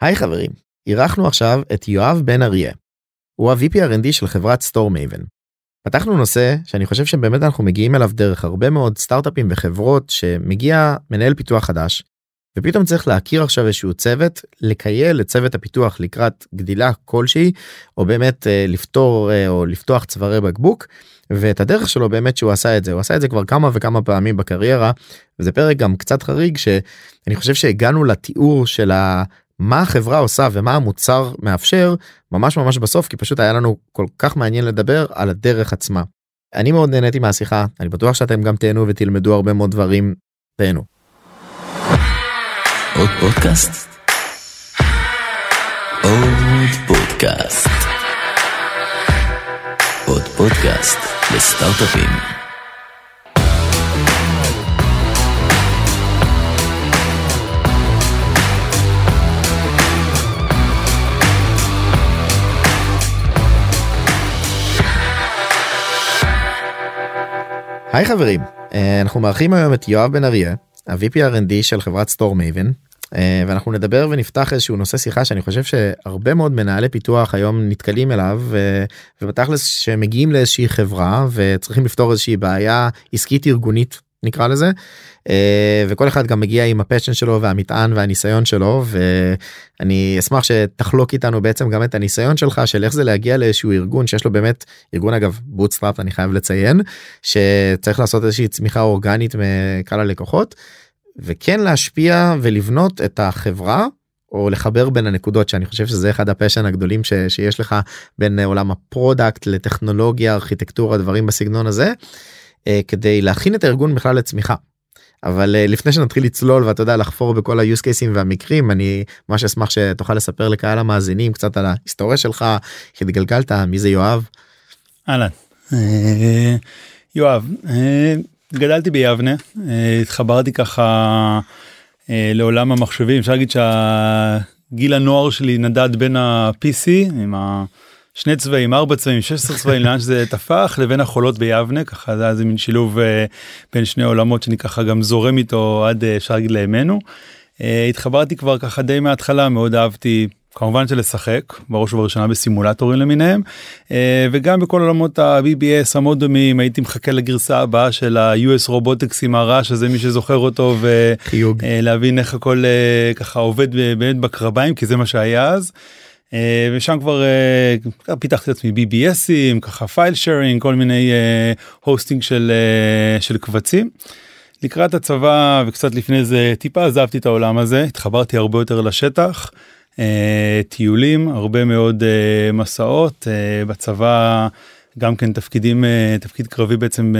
היי חברים, אירחנו עכשיו את יואב בן אריה. הוא ה-VP R&D של חברת StoreMaven. פתחנו נושא שאני חושב שבאמת אנחנו מגיעים אליו דרך הרבה מאוד סטארט-אפים וחברות שמגיע מנהל פיתוח חדש ופתאום צריך להכיר עכשיו איזשהו צוות לכייל את צוות הפיתוח לקראת גדילה כלשהי או באמת אה, לפתור אה, או לפתוח צווארי בקבוק ואת הדרך שלו באמת שהוא עשה את זה הוא עשה את זה כבר כמה וכמה פעמים בקריירה וזה פרק גם קצת חריג שאני חושב שהגענו לתיאור של ה... מה החברה עושה ומה המוצר מאפשר ממש ממש בסוף כי פשוט היה לנו כל כך מעניין לדבר על הדרך עצמה. אני מאוד נהניתי מהשיחה אני בטוח שאתם גם תהנו ותלמדו הרבה מאוד דברים. תהנו. עוד פודקאסט? עוד פודקאסט. עוד פודקאסט לסטארט-אפים. היי חברים, אה, אנחנו מארחים היום את יואב בן אריה, ה-VP R&D של חברת סטור מייבן, אה, ואנחנו נדבר ונפתח איזשהו נושא שיחה שאני חושב שהרבה מאוד מנהלי פיתוח היום נתקלים אליו ובתכלס שמגיעים לאיזושהי חברה וצריכים לפתור איזושהי בעיה עסקית ארגונית נקרא לזה אה, וכל אחד גם מגיע עם ה passion שלו והמטען והניסיון שלו ואני אשמח שתחלוק איתנו בעצם גם את הניסיון שלך של איך זה להגיע לאיזשהו ארגון שיש לו באמת ארגון אגב bootstrap אני חייב לציין שצריך לעשות איזושהי צמיחה אורגנית מקהל הלקוחות וכן להשפיע ולבנות את החברה או לחבר בין הנקודות שאני חושב שזה אחד ה passion הגדולים ש, שיש לך בין עולם ה product לטכנולוגיה ארכיטקטורה דברים בסגנון הזה כדי להכין את הארגון בכלל לצמיחה. אבל אה, לפני שנתחיל לצלול ואתה יודע לחפור בכל ה-use cases והמקרים אני ממש אשמח שתוכל לספר לקהל המאזינים קצת על ההיסטוריה שלך איך התגלגלת מי זה יואב. אהלן. אה, יואב גדלתי ביבנה התחברתי ככה לעולם המחשבים אפשר להגיד שהגיל הנוער שלי נדד בין ה-PC עם ה... שני צבעים ארבע צבעים 16 צבעים לאן שזה טפח לבין החולות ביבנה ככה זה היה איזה מין שילוב uh, בין שני עולמות שאני ככה גם זורם איתו עד uh, אפשר להגיד לימינו. Uh, התחברתי כבר ככה די מההתחלה מאוד אהבתי כמובן שלשחק בראש ובראשונה בסימולטורים למיניהם וגם בכל עולמות ה-BBS המאוד דומים הייתי מחכה לגרסה הבאה של ה-US רובוטקס עם הרעש הזה מי שזוכר אותו ולהבין איך הכל ככה עובד באמת בקרביים כי זה מה שהיה אז. אה, ושם כבר אה, פיתחתי את עצמי BBSים ככה file sharing כל מיני hosting אה, של של קבצים. לקראת הצבא וקצת לפני זה טיפה עזבתי את העולם הזה התחברתי הרבה יותר לשטח טיולים הרבה מאוד מסעות בצבא גם כן תפקידים תפקיד קרבי בעצם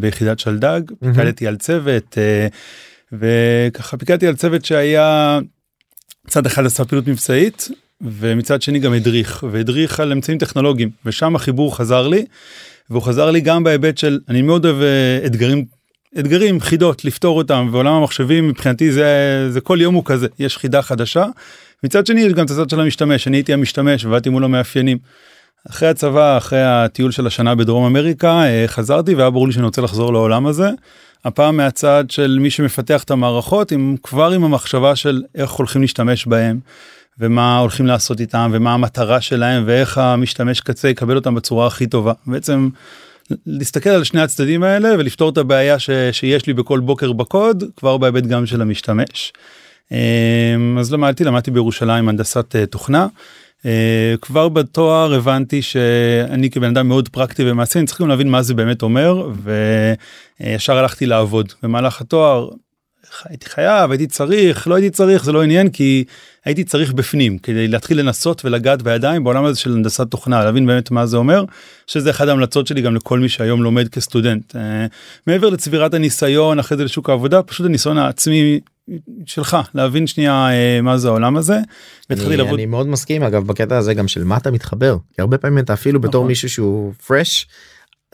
ביחידת שלדג פיקדתי על צוות וככה פיקדתי על צוות שהיה צד אחד עשה פעילות מבצעית ומצד שני גם הדריך והדריך על אמצעים טכנולוגיים ושם החיבור חזר לי והוא חזר לי גם בהיבט של אני מאוד אוהב אה, אתגרים אתגרים חידות לפתור אותם ועולם המחשבים מבחינתי זה זה כל יום הוא כזה יש חידה חדשה. מצד שני יש גם את הצד של המשתמש אני הייתי המשתמש ועבדתי מול המאפיינים. אחרי הצבא אחרי הטיול של השנה בדרום אמריקה אה, חזרתי והיה ברור לי שאני רוצה לחזור לעולם הזה. הפעם מהצד של מי שמפתח את המערכות עם כבר עם המחשבה של איך הולכים להשתמש בהם. ומה הולכים לעשות איתם ומה המטרה שלהם ואיך המשתמש קצה יקבל אותם בצורה הכי טובה בעצם להסתכל על שני הצדדים האלה ולפתור את הבעיה ש, שיש לי בכל בוקר בקוד כבר בהיבט גם של המשתמש. אמ, אז למדתי למדתי בירושלים הנדסת אה, תוכנה. אה, כבר בתואר הבנתי שאני כבן אדם מאוד פרקטי ומעשי אני צריך גם להבין מה זה באמת אומר וישר הלכתי לעבוד במהלך התואר הייתי חייב הייתי צריך לא הייתי צריך זה לא עניין כי הייתי צריך בפנים כדי להתחיל לנסות ולגעת בידיים בעולם הזה של הנדסת תוכנה להבין באמת מה זה אומר שזה אחד ההמלצות שלי גם לכל מי שהיום לומד כסטודנט uh, מעבר לצבירת הניסיון אחרי זה לשוק העבודה פשוט הניסיון העצמי שלך להבין שנייה uh, מה זה העולם הזה. אני, לעבוד... אני מאוד מסכים אגב בקטע הזה גם של מה אתה מתחבר כי הרבה פעמים אתה אפילו בתור נכון. מישהו שהוא fresh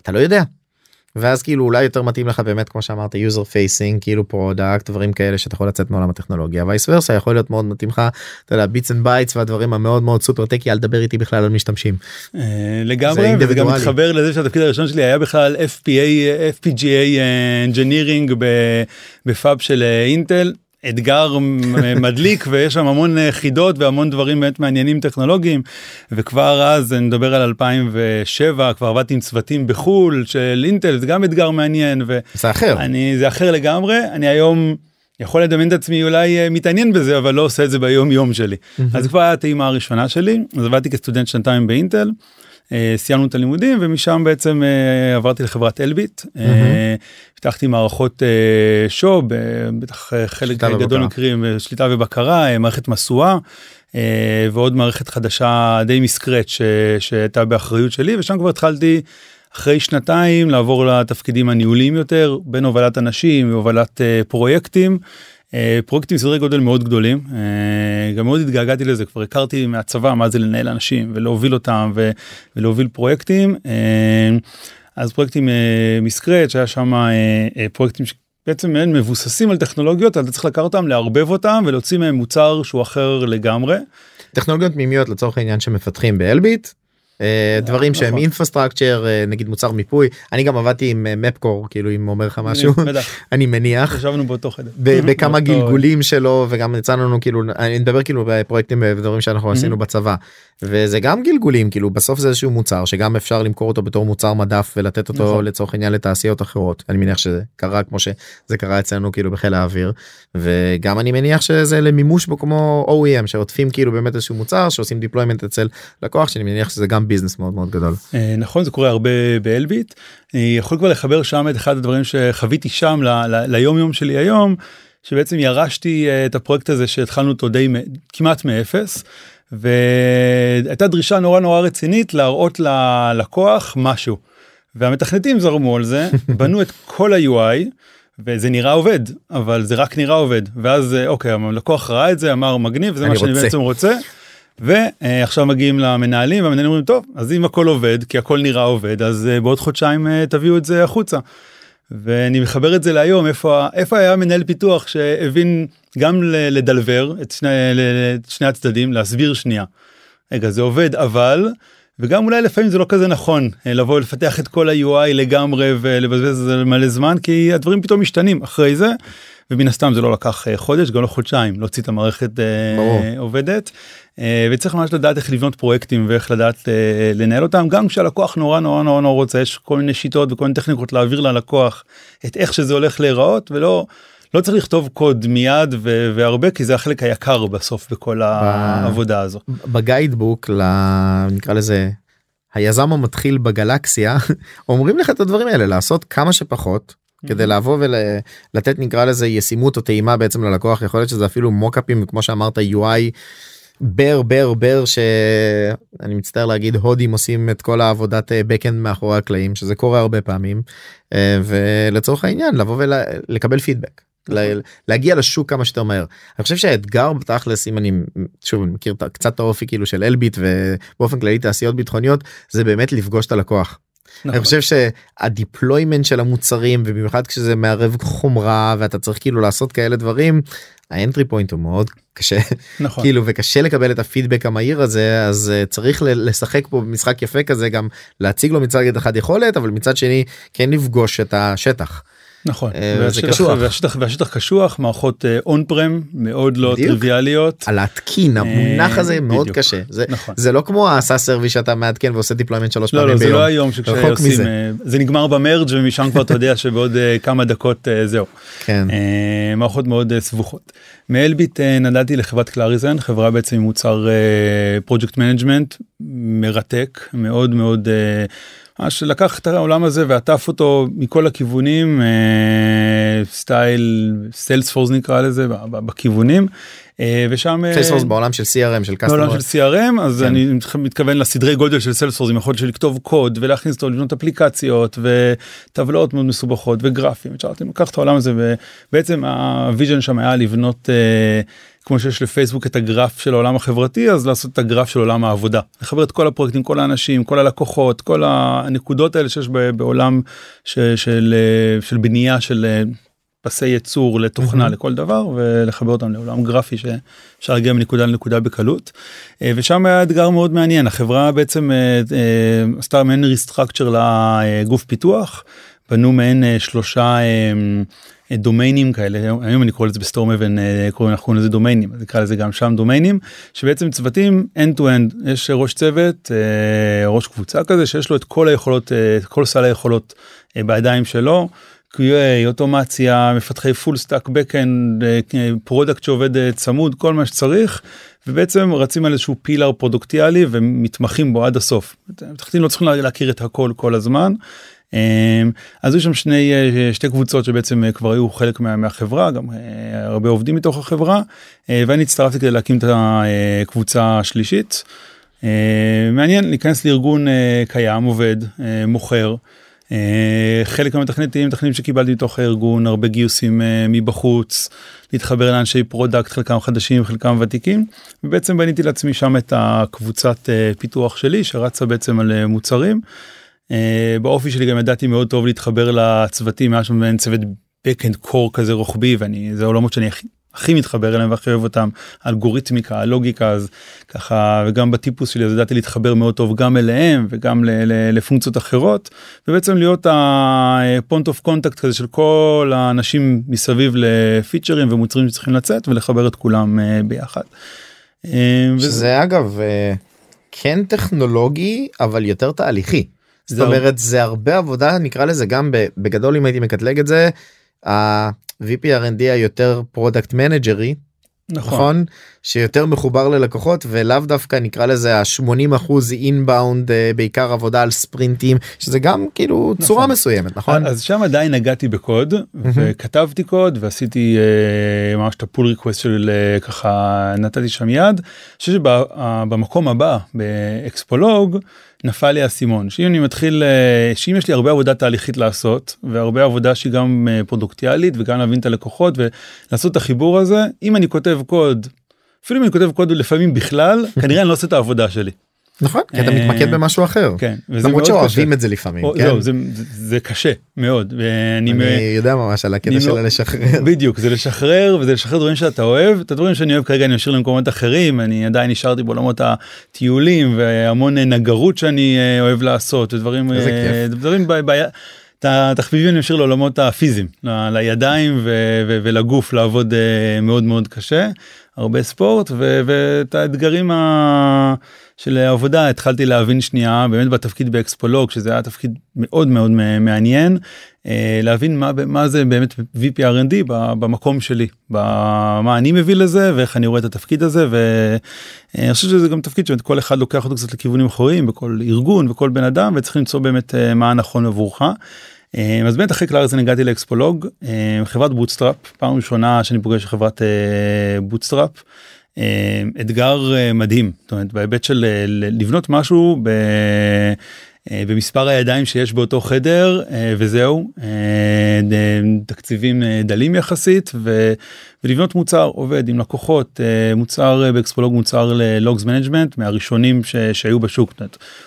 אתה לא יודע ואז כאילו אולי יותר מתאים לך באמת כמו שאמרת user facing כאילו product דברים כאלה שאתה יכול לצאת מעולם הטכנולוגיה. vice versa יכול להיות מאוד מתאים לך אתה יודע bits and bytes והדברים המאוד מאוד super techy אל תדבר איתי בכלל על משתמשים. אה, לגמרי וזה גם מתחבר לזה שהתפקיד הראשון שלי היה בכלל FPA FPGA engineering ב fab של אינטל אתגר מדליק ויש שם המון אה, חידות והמון דברים באמת מעניינים טכנולוגיים וכבר אז אני מדבר על 2007 כבר עבדתי עם צוותים בחול של אינטל זה גם אתגר מעניין זה אחר. ואני זה אחר לגמרי אני היום. יכול לדמיין את עצמי אולי אה, מתעניין בזה אבל לא עושה את זה ביום יום שלי אז כבר הייתה הטעימה הראשונה שלי אז עבדתי כסטודנט שנתיים באינטל. אה, סיימנו את הלימודים ומשם בעצם אה, עברתי לחברת אלביט אה, פיתחתי מערכות שוב בטח חלק גדול. מקרים שליטה ובקרה מערכת משואה אה, ועוד מערכת חדשה די מסקרט שהייתה באחריות שלי ושם כבר התחלתי אחרי שנתיים לעבור לתפקידים הניהוליים יותר בין הובלת אנשים והובלת פרויקטים. אה, פרויקטים סדרי גודל מאוד גדולים אה, גם מאוד התגעגעתי לזה כבר הכרתי מהצבא מה זה לנהל אנשים ולהוביל אותם ולהוביל פרויקטים אה, אז פרויקטים מסקרט שהיה שם פרויקטים שבעצם הם מבוססים על טכנולוגיות אתה צריך לקחת אותם לערבב אותם ולהוציא מהם מוצר שהוא אחר לגמרי. טכנולוגיות פנימיות לצורך העניין שמפתחים באלביט. אה, דברים שהם נכון. אינפרסטרקצ'ר נגיד מוצר מיפוי. אני גם עבדתי עם אה, מפקור כאילו אם אומר לך משהו. אני מניח. ישבנו באותו חדר. בכמה גלגולים שלו וגם יצא לנו כאילו אני מדבר כאילו בפרויקטים ודברים שאנחנו עשינו בצבא. וזה גם גלגולים כאילו בסוף זה איזשהו מוצר שגם אפשר למכור אותו בתור מוצר מדף ולתת אותו נכון. לצורך העניין לתעשיות אחרות. אני מניח שזה קרה כמו שזה קרה אצלנו כאילו בחיל האוויר. וגם אני מניח שזה למימוש בו כמו OEM שעוטפים כאילו באמת איזשהו מוצר שעושים deployment אצל לקוח שאני מניח שזה גם ביזנס מאוד מאוד גדול. אה, נכון זה קורה הרבה באלביט. אני יכול כבר לחבר שם את אחד הדברים שחוויתי שם ליום יום שלי היום שבעצם ירשתי אה, את הפרויקט הזה שהתחלנו אותו די כמעט מאפס. והייתה דרישה נורא נורא רצינית להראות ללקוח משהו. והמתכנתים זרמו על זה בנו את כל ה-UI וזה נראה עובד אבל זה רק נראה עובד ואז אה, אוקיי הלקוח ראה את זה אמר מגניב זה מה שאני רוצה." בעצם רוצה. ועכשיו מגיעים למנהלים והמנהלים אומרים טוב אז אם הכל עובד כי הכל נראה עובד אז אה, בעוד חודשיים אה, תביאו את זה החוצה. ואני מחבר את זה להיום איפה איפה היה מנהל פיתוח שהבין גם לדלבר את שני, את שני הצדדים להסביר שנייה. רגע זה עובד אבל וגם אולי לפעמים זה לא כזה נכון אה, לבוא לפתח את כל ה-UI לגמרי ולבזבז על זה מלא זמן כי הדברים פתאום משתנים אחרי זה. ומן הסתם זה לא לקח חודש גם לא חודשיים להוציא את המערכת ברור. עובדת וצריך ממש לדעת איך לבנות פרויקטים ואיך לדעת אה, לנהל אותם. גם כשהלקוח נורא נורא נורא נורא רוצה יש כל מיני שיטות וכל מיני טכניקות להעביר ללקוח את איך שזה הולך להיראות ולא לא צריך לכתוב קוד מיד ו- והרבה כי זה החלק היקר בסוף בכל העבודה הזו. בגיידבוק ל... נקרא לזה היזם המתחיל בגלקסיה אומרים לך את הדברים האלה לעשות כמה שפחות כדי לבוא ולתת נקרא לזה ישימות או טעימה בעצם ללקוח. יכול להיות שזה אפילו מוקאפים כמו שאמרת UI בר בר בר שאני מצטער להגיד הודים עושים את כל העבודת backend מאחורי הקלעים שזה קורה הרבה פעמים אה, ולצורך העניין לבוא ולקבל פידבק. ל- להגיע לשוק כמה שיותר מהר. אני חושב שהאתגר בתכלס אם אני שוב אני מכיר קצת את האופי כאילו של אלביט ובאופן כללי תעשיות ביטחוניות זה באמת לפגוש את הלקוח. נכון. אני חושב שה deployment של המוצרים ובמיוחד כשזה מערב חומרה ואתה צריך כאילו לעשות כאלה דברים ה entry point הוא מאוד קשה נכון. כאילו וקשה לקבל את הפידבק המהיר הזה אז uh, צריך ל- לשחק פה במשחק יפה כזה גם להציג לו מצד אחד יכולת אבל מצד שני כן לפגוש את השטח. נכון. אה, זה והשטח- קשוח. והשטח והשטח קשוח מערכות on-prem מאוד לא בדיוק. טריוויאליות. על להתקין המונח הזה מאוד בדיוק. קשה זה נכון. זה לא כמו ה SaaS service שאתה מעדכן ועושה deployment שלוש לא פעמים לא זה ביום. לא היום רחוק שכשעושים מזה. אה, זה נגמר ב merge ומשם כבר אתה יודע שבעוד אה, כמה דקות אה, זהו. כן. אה, מערכות מאוד אה, סבוכות. מאלביט אה, נדדתי לחברת Clarizen חברה בעצם עם מוצר project management מרתק מאוד מאוד אה, ממש לקח את העולם הזה ועטף אותו מכל הכיוונים אה, סטייל Salesforce נקרא לזה בכיוונים אה, ושם אה, Salesforce בעולם של CRM של בעולם customer. של CRM אז כן. אני מתכוון לסדרי גודל של Salesforce עם יכולת של לכתוב קוד ולהכניס אותו לבנות אפליקציות וטבלאות מאוד מסובכות וגרפים. אפשרתי לקחת את העולם הזה ובעצם ה vision שם היה לבנות אה, כמו שיש לפייסבוק את הגרף של העולם החברתי אז לעשות את הגרף של עולם העבודה. לחבר את כל הפרויקטים כל האנשים כל הלקוחות כל הנקודות האלה שיש בעולם ש, של אה, של בנייה של אה, פסי ייצור לתוכנה לכל דבר ולחבר אותם לעולם גרפי שאפשר להגיע מנקודה לנקודה בקלות. אה, ושם היה אתגר מאוד מעניין. החברה בעצם עשתה מעין restructure לגוף פיתוח. בנו מעין שלושה דומיינים כאלה היום אני קורא לזה ב StoreMaven אה, קוראים אנחנו קוראים לזה דומיינים נקרא לזה גם שם דומיינים שבעצם צוותים end to end יש ראש צוות אה, ראש קבוצה כזה שיש לו את כל היכולות את כל סל היכולות בידיים שלו. QA, אוטומציה, מפתחי full stack backend, product שעובד צמוד, כל מה שצריך, ובעצם רצים על איזשהו pillar פרודוקטיאלי ומתמחים בו עד הסוף. מפתחים לא צריכים להכיר את הכל כל הזמן. אמ, אז היו שם שני אה, שתי קבוצות שבעצם אה, כבר היו חלק מה, מהחברה גם אה, הרבה עובדים מתוך החברה ואני הצטרפתי כדי להקים את הקבוצה השלישית. מעניין להיכנס לארגון קיים עובד מוכר. חלק מהמתכנתים מתכננים שקיבלתי מתוך הארגון הרבה גיוסים מבחוץ להתחבר לאנשי product חלקם חדשים חלקם ותיקים ובעצם בניתי לעצמי שם את הקבוצת פיתוח שלי שרצה בעצם על מוצרים. אה, באופי שלי גם ידעתי מאוד טוב להתחבר לצוותים היה שם מעין צוות backend core כזה רוחבי ואני זה עולמות שאני הכי, הכי מתחבר אליהם והכי אוהב אותם אלגוריתמיקה הלוגיקה אז ככה וגם בטיפוס שלי אז ידעתי להתחבר מאוד טוב גם אליהם וגם ל, ל, לפונקציות אחרות ובעצם להיות ה point of contact כזה של כל האנשים מסביב לפיצ'רים ומוצרים שצריכים לצאת ולחבר את כולם אה, ביחד. אה, שזה וזה... אגב כן טכנולוגי אבל יותר תהליכי. זאת אומרת זה הרבה עבודה נקרא לזה גם בגדול אם הייתי מקטלג את זה. ה-VP R&D היותר product manager י נכון. נכון שיותר מחובר ללקוחות ולאו דווקא נקרא לזה ה-80 אחוז inbound אה, בעיקר עבודה על ספרינטים שזה גם כאילו נכון. צורה מסוימת נכון אז שם עדיין נגעתי בקוד וכתבתי קוד ועשיתי אה, ממש את ה pull request של אה, ככה נתתי שם יד. אני חושב שבמקום הבא ב XpoLog נפל לי האסימון שאם אני מתחיל שאם יש לי הרבה עבודה תהליכית לעשות והרבה עבודה שהיא גם פרודוקטיאלית וגם להבין את הלקוחות ולעשות את החיבור הזה אם אני כותב קוד אפילו אם אני כותב קוד לפעמים בכלל כנראה אני לא עושה את העבודה שלי. נכון כי אתה מתמקד במשהו אחר כן למרות שאוהבים את זה לפעמים כן? זה, זה קשה מאוד ואני אני יודע ממש על הקטע של לשחרר בדיוק זה לשחרר וזה לשחרר דברים שאתה אוהב את הדברים שאני אוהב כרגע אני משאיר למקומות אחרים אני עדיין נשארתי בעולמות הטיולים והמון נגרות שאני אה, אוהב לעשות ודברים אה, דברים בעיה. את התחביבים אני משאיר לעולמות הפיזיים לידיים ולגוף לעבוד אה, מאוד מאוד קשה הרבה ספורט ואת האתגרים ה... של העבודה התחלתי להבין שנייה באמת בתפקיד ב XpoLog שזה היה תפקיד מאוד מאוד מעניין אה, להבין מה מה זה באמת VP R&D במקום שלי במה אני מביא לזה ואיך אני רואה את התפקיד הזה ואני חושב שזה גם תפקיד שבאמת כל אחד לוקח אותו קצת לכיוונים אחרים בכל ארגון וכל בן אדם וצריך למצוא באמת אה, מה הנכון עבורך. אה, אז באמת אחרי קלארס אני הגעתי ל XpoLog. חברת bootstrap פעם ראשונה שאני פוגש חברת bootstrap. אה, אתגר אה, מדהים. זאת אומרת בהיבט של אה, לבנות משהו ב... במספר הידיים שיש באותו חדר וזהו. תקציבים דלים יחסית ו... ולבנות מוצר עובד עם לקוחות מוצר ב XpoLog מוצר ל logs management מהראשונים ש... שהיו בשוק.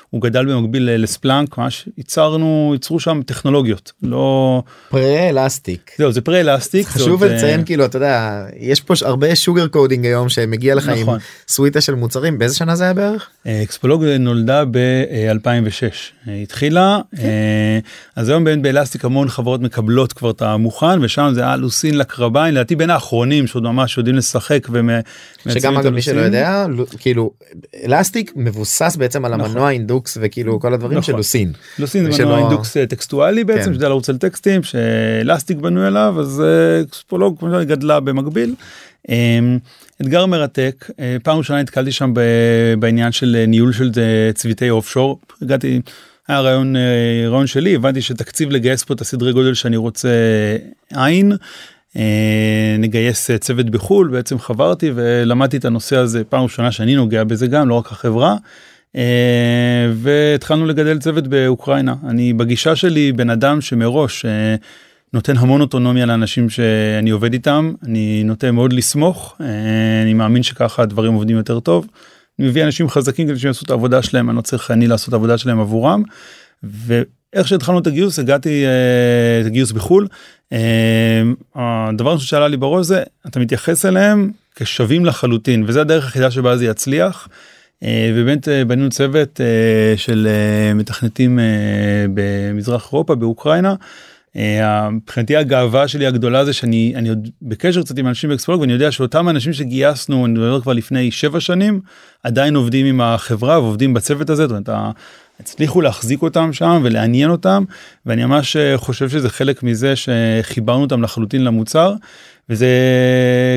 הוא גדל במקביל ל Splunk ממש ייצרנו ייצרו שם טכנולוגיות לא pre Elastic זהו זה pre Elastic חשוב לציין כאילו אתה יודע יש פה הרבה sugar coding היום שמגיע לך נכון. עם סוויטה של מוצרים באיזה שנה זה היה בערך XpoLog נולדה ב-2006 התחילה. אה, אז היום ב Elastic המון חברות מקבלות כבר את המוכן ושם זה היה Lucene לקרביים לדעתי בין האחרונים שעוד ממש יודעים לשחק. שגם אגב מי שלא יודע כאילו Elastic מבוסס בעצם על המנוע נכון. אינדוקס וכאילו כל הדברים נכון. של Lucene. Lucene זה מנוע אינדוקס אה, טקסטואלי בעצם כן. שיודע לרוץ על טקסטים ש Elastic בנוי עליו אז XpoLog כמו גדלה במקביל. אמ, אתגר מרתק אה, פעם ראשונה נתקלתי שם בעניין של ניהול של צוותי offshore הגעתי היה רעיון רעיון שלי הבנתי שתקציב לגייס פה את הסדרי גודל שאני רוצה עין. אה, נגייס אה, צוות בחו"ל בעצם חברתי ולמדתי את הנושא הזה פעם ראשונה שאני נוגע בזה גם לא רק החברה. אה, והתחלנו לגדל צוות באוקראינה אני בגישה שלי בן אדם שמראש נותן המון אוטונומיה לאנשים שאני עובד איתם אני נוטה מאוד לסמוך אני מאמין שככה הדברים עובדים יותר טוב. אני מביא אנשים חזקים כדי שהם יעשו את העבודה שלהם אני לא צריך אני לעשות את העבודה שלהם עבורם. ואיך שהתחלנו את הגיוס הגעתי את הגיוס בחול אמ, הדבר שעלה לי בראש זה אתה מתייחס אליהם כשווים לחלוטין וזה הדרך היחידה שבה זה יצליח. אה, ובאמת אה, בנינו צוות אה, של מתכנתים במזרח אירופה באוקראינה אה, מבחינתי הגאווה שלי הגדולה זה שאני אני עוד בקשר קצת עם אנשים באקספולוג ואני יודע שאותם אנשים שגייסנו אני מדבר כבר לפני שבע שנים עדיין עובדים עם החברה ועובדים בצוות הזה. זאת אומרת, הצליחו להחזיק אותם שם ולעניין אותם ואני ממש אה, חושב שזה חלק מזה שחיברנו אותם לחלוטין למוצר וזה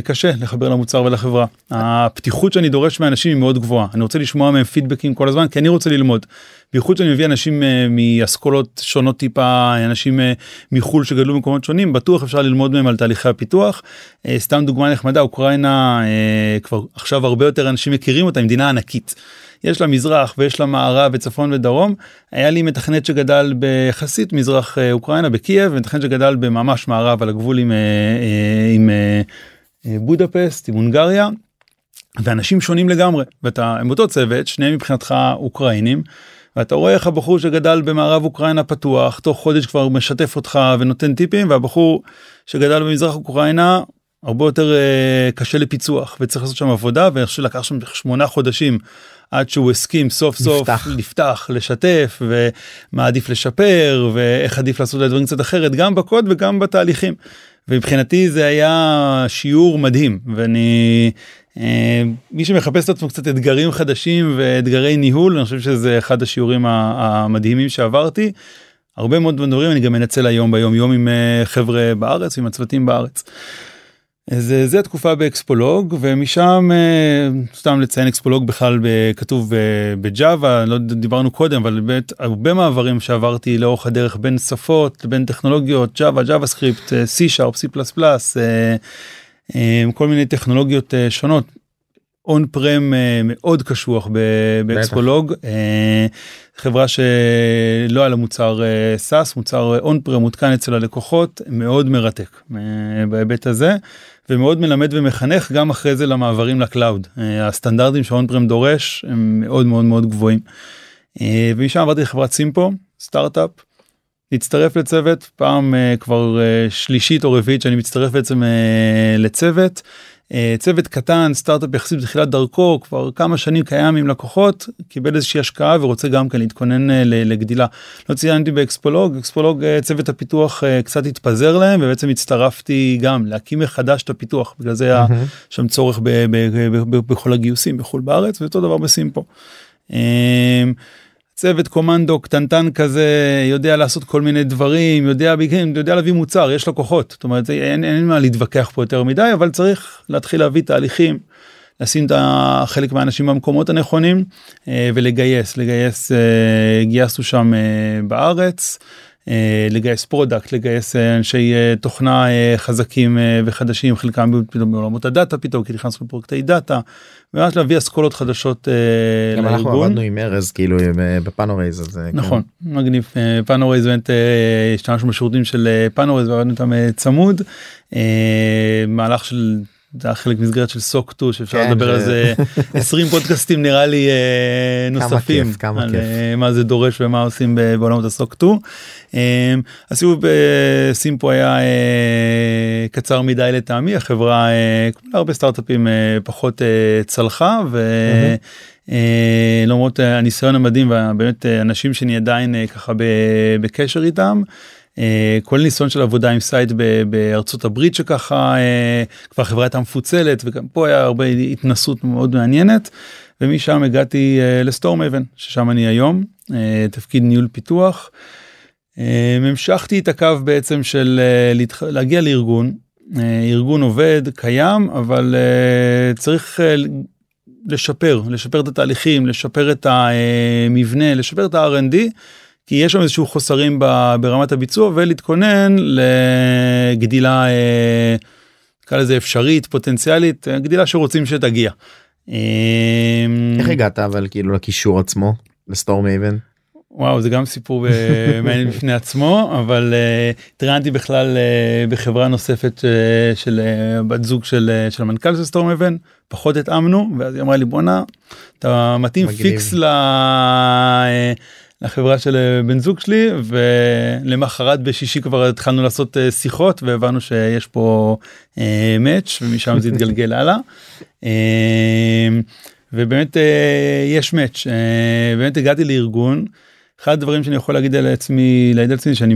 קשה לחבר למוצר ולחברה. הפתיחות שאני דורש מאנשים היא מאוד גבוהה אני רוצה לשמוע מהם פידבקים כל הזמן כי אני רוצה ללמוד. בייחוד שאני מביא אנשים אה, מאסכולות שונות טיפה אנשים אה, מחול שגדלו במקומות שונים בטוח אפשר ללמוד מהם על תהליכי הפיתוח. סתם דוגמה נחמדה אוקראינה כבר עכשיו הרבה יותר אנשים מכירים אותה מדינה ענקית. יש לה מזרח ויש לה מערב וצפון ודרום. היה לי מתכנת שגדל ביחסית מזרח אה, אוקראינה בקייב ומתכנת שגדל בממש מערב על הגבול עם, אה, אה, עם בודפסט עם הונגריה. ואנשים שונים לגמרי ואתה עם אותו צוות שניהם מבחינתך אוקראינים. ואתה רואה איך הבחור שגדל במערב אוקראינה פתוח תוך חודש כבר משתף אותך ונותן טיפים והבחור שגדל במזרח אוקראינה הרבה יותר uh, קשה לפיצוח וצריך לעשות שם עבודה ואני חושב שלקח שם שמונה חודשים עד שהוא הסכים סוף סוף לפתח, לפתח לשתף ומה עדיף לשפר ואיך עדיף לעשות את הדברים קצת אחרת גם בקוד וגם בתהליכים. ומבחינתי זה היה שיעור מדהים ואני אה, מי שמחפש את עצמו קצת אתגרים חדשים ואתגרי ניהול אני חושב שזה אחד השיעורים המדהימים שעברתי. הרבה מאוד דברים אני גם מנצל היום ביום יום עם אה, חבר'ה בארץ עם הצוותים בארץ. זה, זה התקופה ב XpoLog ומשם אה, סתם לציין XpoLog בכלל כתוב ב Java לא דיברנו קודם אבל באמת הרבה מעברים שעברתי לאורך הדרך בין שפות בין טכנולוגיות Java JavaScript C Sharp Plus כל מיני טכנולוגיות אה, שונות. on-prem אה, מאוד קשוח ב XpoLog. חברה שלא היה לה מוצר SaaS מוצר on-prem מותקן אצל הלקוחות מאוד מרתק בהיבט הזה ומאוד מלמד ומחנך גם אחרי זה למעברים ל cloud. אה, הסטנדרטים שה on-prem דורש הם מאוד מאוד מאוד גבוהים. אה, ומשם עברתי לחברת Simpo, סטארט-אפ, להצטרף לצוות, פעם אה, כבר שלישית או רביעית שאני מצטרף בעצם לצוות. אה, צוות קטן סטארט-אפ יחסית בתחילת דרכו כבר כמה שנים קיים עם לקוחות קיבל איזושהי השקעה ורוצה גם כן להתכונן אה, לגדילה. לא ציינתי ב XpoLog XpoLog אה, צוות הפיתוח קצת התפזר להם ובעצם הצטרפתי גם להקים מחדש את הפיתוח בגלל זה היה שם צורך בכל הגיוסים בחו"ל בארץ ואותו דבר ב Simpo. צוות קומנדו קטנטן כזה יודע לעשות כל מיני דברים יודע יודע להביא מוצר יש לקוחות זאת אומרת אין, אין מה להתווכח פה יותר מדי אבל צריך להתחיל להביא תהליכים. לשים את חלק מהאנשים במקומות הנכונים אה, ולגייס לגייס אה, גייסנו שם אה, בארץ. לגייס product לגייס אנשי תוכנה חזקים וחדשים חלקם פתאום בעולמות הדאטה פתאום כי נכנסנו לפרויקטי דאטה ממש להביא אסכולות חדשות גם לארגון. אנחנו עבדנו עם ארז כאילו ב Panorays כן. נכון. מגניב Panorays באמת השתמשנו בשירותים של Panorays ועבדנו איתם צמוד מהלך של זה היה חלק מסגרת של SOC 2 שאפשר כן, לדבר על זה 20 פודקאסטים נראה לי נוספים כמה כיף, כמה על כיף. מה זה דורש ומה עושים בעולמות ה SOC 2. הסיבוב ב Simpo היה קצר מדי לטעמי החברה כמו הרבה סטארט-אפים פחות צלחה ולמרות הניסיון המדהים ובאמת אנשים שאני עדיין ככה בקשר איתם. אה, כל ניסיון של עבודה עם site בארצות הברית שככה אה, כבר חברה הייתה מפוצלת וגם פה היה הרבה התנסות מאוד מעניינת ומשם הגעתי אה, ל Storemaven ששם אני היום תפקיד ניהול פיתוח. המשכתי את הקו בעצם של. להגיע לארגון ארגון עובד קיים אבל צריך לשפר לשפר את התהליכים לשפר את המבנה לשפר את ה-R&D. כי יש שם איזשהו חוסרים ברמת הביצוע ולהתכונן לגדילה אה, נקרא לזה אפשרית פוטנציאלית אה, גדילה שרוצים שתגיע. אה, איך הגעת אבל כאילו לקישור עצמו לסטורם אייבן? וואו זה גם סיפור מעניין בפני עצמו אבל התראיינתי בכלל בחברה נוספת של בת זוג של של המנכ"ל של Storemaven פחות התאמנו ואז היא אמרה לי בואנה אתה מתאים פיקס ל... לחברה של אה, בן זוג שלי ולמחרת בשישי כבר התחלנו לעשות אה, שיחות והבנו שיש פה match אה, ומשם זה התגלגל הלאה. ובאמת יש מאץ' באמת הגעתי לארגון. אחד הדברים שאני יכול להגיד על עצמי להגיד על עצמי שאני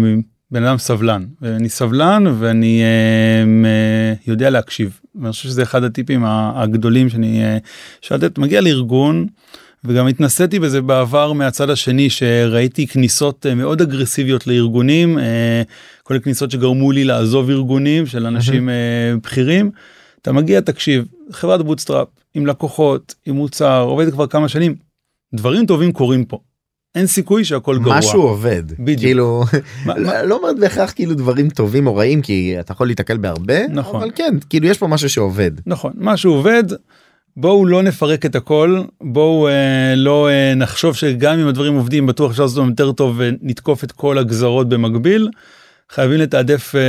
בן אדם סבלן. ואני סבלן ואני אה, אה, יודע להקשיב. ואני חושב שזה אחד הטיפים הגדולים שאני אה, שאלתי מגיע לארגון וגם התנסיתי בזה בעבר מהצד השני שראיתי כניסות אה, מאוד אגרסיביות לארגונים אה, כל מיני כניסות שגרמו לי לעזוב ארגונים של אנשים אה, בכירים. אתה מגיע תקשיב חברת bootstrap עם לקוחות עם מוצר עובדת כבר כמה שנים דברים טובים קורים פה. אין סיכוי שהכל גרוע. משהו עובד בדיוק. כאילו מה- מה- לא אומרת בהכרח כאילו דברים טובים או רעים כי אתה יכול להתקל בהרבה נכון. אבל כן כאילו יש פה משהו שעובד. נכון משהו עובד בואו לא נפרק את הכל בואו אה, לא אה, נחשוב שגם אם הדברים עובדים בטוח אפשר לעשות אותם יותר טוב ונתקוף את כל הגזרות במקביל. חייבים לתעדף אה,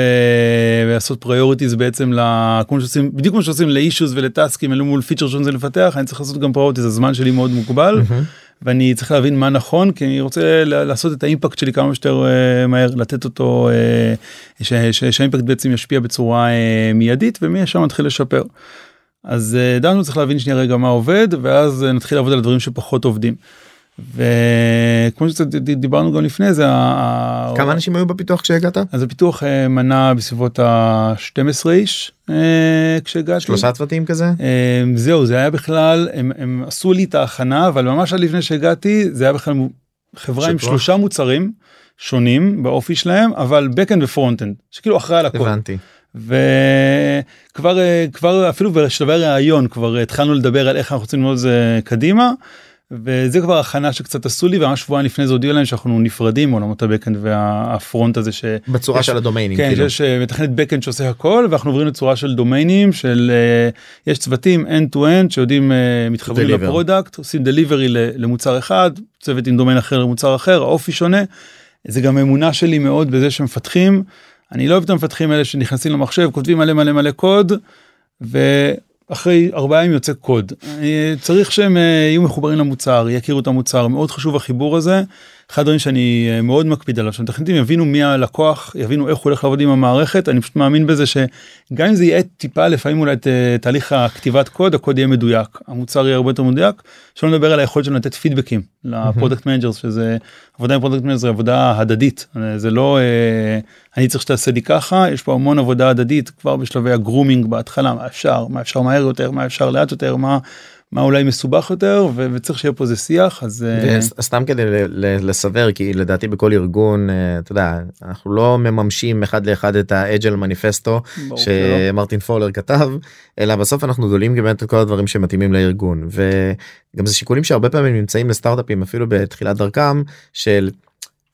ולעשות prioritize בעצם ל... כמו שעושים בדיוק כמו שעושים לאישוס ולטאסקים אלו מול פיצ'ר שאני לפתח אני צריך לעשות גם prioritize הזמן שלי מאוד מוגבל ואני צריך להבין מה נכון כי אני רוצה לעשות את ה impact שלי כמה שיותר אה, מהר לתת אותו אה, ש- ש- שה impact בעצם ישפיע בצורה אה, מיידית ומשם נתחיל לשפר. אז אה, דנו צריך להבין שנייה רגע מה עובד ואז אה, נתחיל לעבוד על הדברים שפחות עובדים. וכמו שדיברנו גם לפני זה כמה אנשים היו בפיתוח כשהגעת? אז הפיתוח אה, מנה בסביבות ה-12 איש כשהגעתי. שלושה צוותים כזה? זהו זה היה בכלל הם, הם עשו לי את ההכנה אבל ממש עד לפני שהגעתי זה היה בכלל חברה עם. שלושה מוצרים שונים באופי שלהם אבל backend ו frontend שכאילו אחראי על הכל. הבנתי. וכבר אה, כבר אפילו בשלבי ראיון כבר התחלנו לדבר על איך אנחנו רוצים לעבוד את זה קדימה. וזה כבר הכנה שקצת עשו לי וממש שבועיים לפני זה הודיעו להם שאנחנו נפרדים מעולמות ה backend וה front הזה ש... בצורה יש- של הדומיינים כן, כאילו. שיש אה, מתכנת backend שעושה הכל ואנחנו עוברים לצורה של דומיינים של אה, יש צוותים end to end שיודעים מתחברים deliver. ל product עושים delivery למוצר אחד צוות עם דומיין אחר למוצר אחר האופי שונה. זה גם אמונה שלי מאוד בזה שמפתחים אני לא אוהב את המפתחים האלה שנכנסים למחשב כותבים מלא מלא מלא קוד ואחרי ארבעה ימים יוצא קוד צריך שהם אה, יהיו מחוברים למוצר יכירו את המוצר מאוד חשוב החיבור הזה. אחד הדברים שאני אה, מאוד מקפיד עליו שמתכנתים יבינו מי הלקוח יבינו איך הוא הולך לעבוד עם המערכת אני פשוט מאמין בזה שגם אם זה יהיה טיפה לפעמים אולי את אה, תהליך הכתיבת קוד הקוד יהיה מדויק המוצר יהיה הרבה יותר מדויק שלא נדבר על היכולת שלנו לתת פידבקים ל product managers שזה עבודה עם product managers זה עבודה הדדית. אה, זה לא אני צריך שתעשה לי ככה יש פה המון עבודה הדדית כבר בשלבי הגרומינג בהתחלה מה אפשר מה אפשר מהר יותר מה אפשר לאט יותר מה מה אולי מסובך יותר ו- וצריך שיהיה פה איזה שיח אז אה, וסתם כדי לסבר כי לדעתי בכל ארגון אה, אתה יודע אנחנו לא מממשים אחד לאחד את האג'ל מניפסטו. שמרטין פולר כתב אלא בסוף אנחנו גדולים באמת את כל הדברים שמתאימים לארגון וגם זה שיקולים שהרבה פעמים נמצאים לסטארט-אפים אפילו בתחילת דרכם של.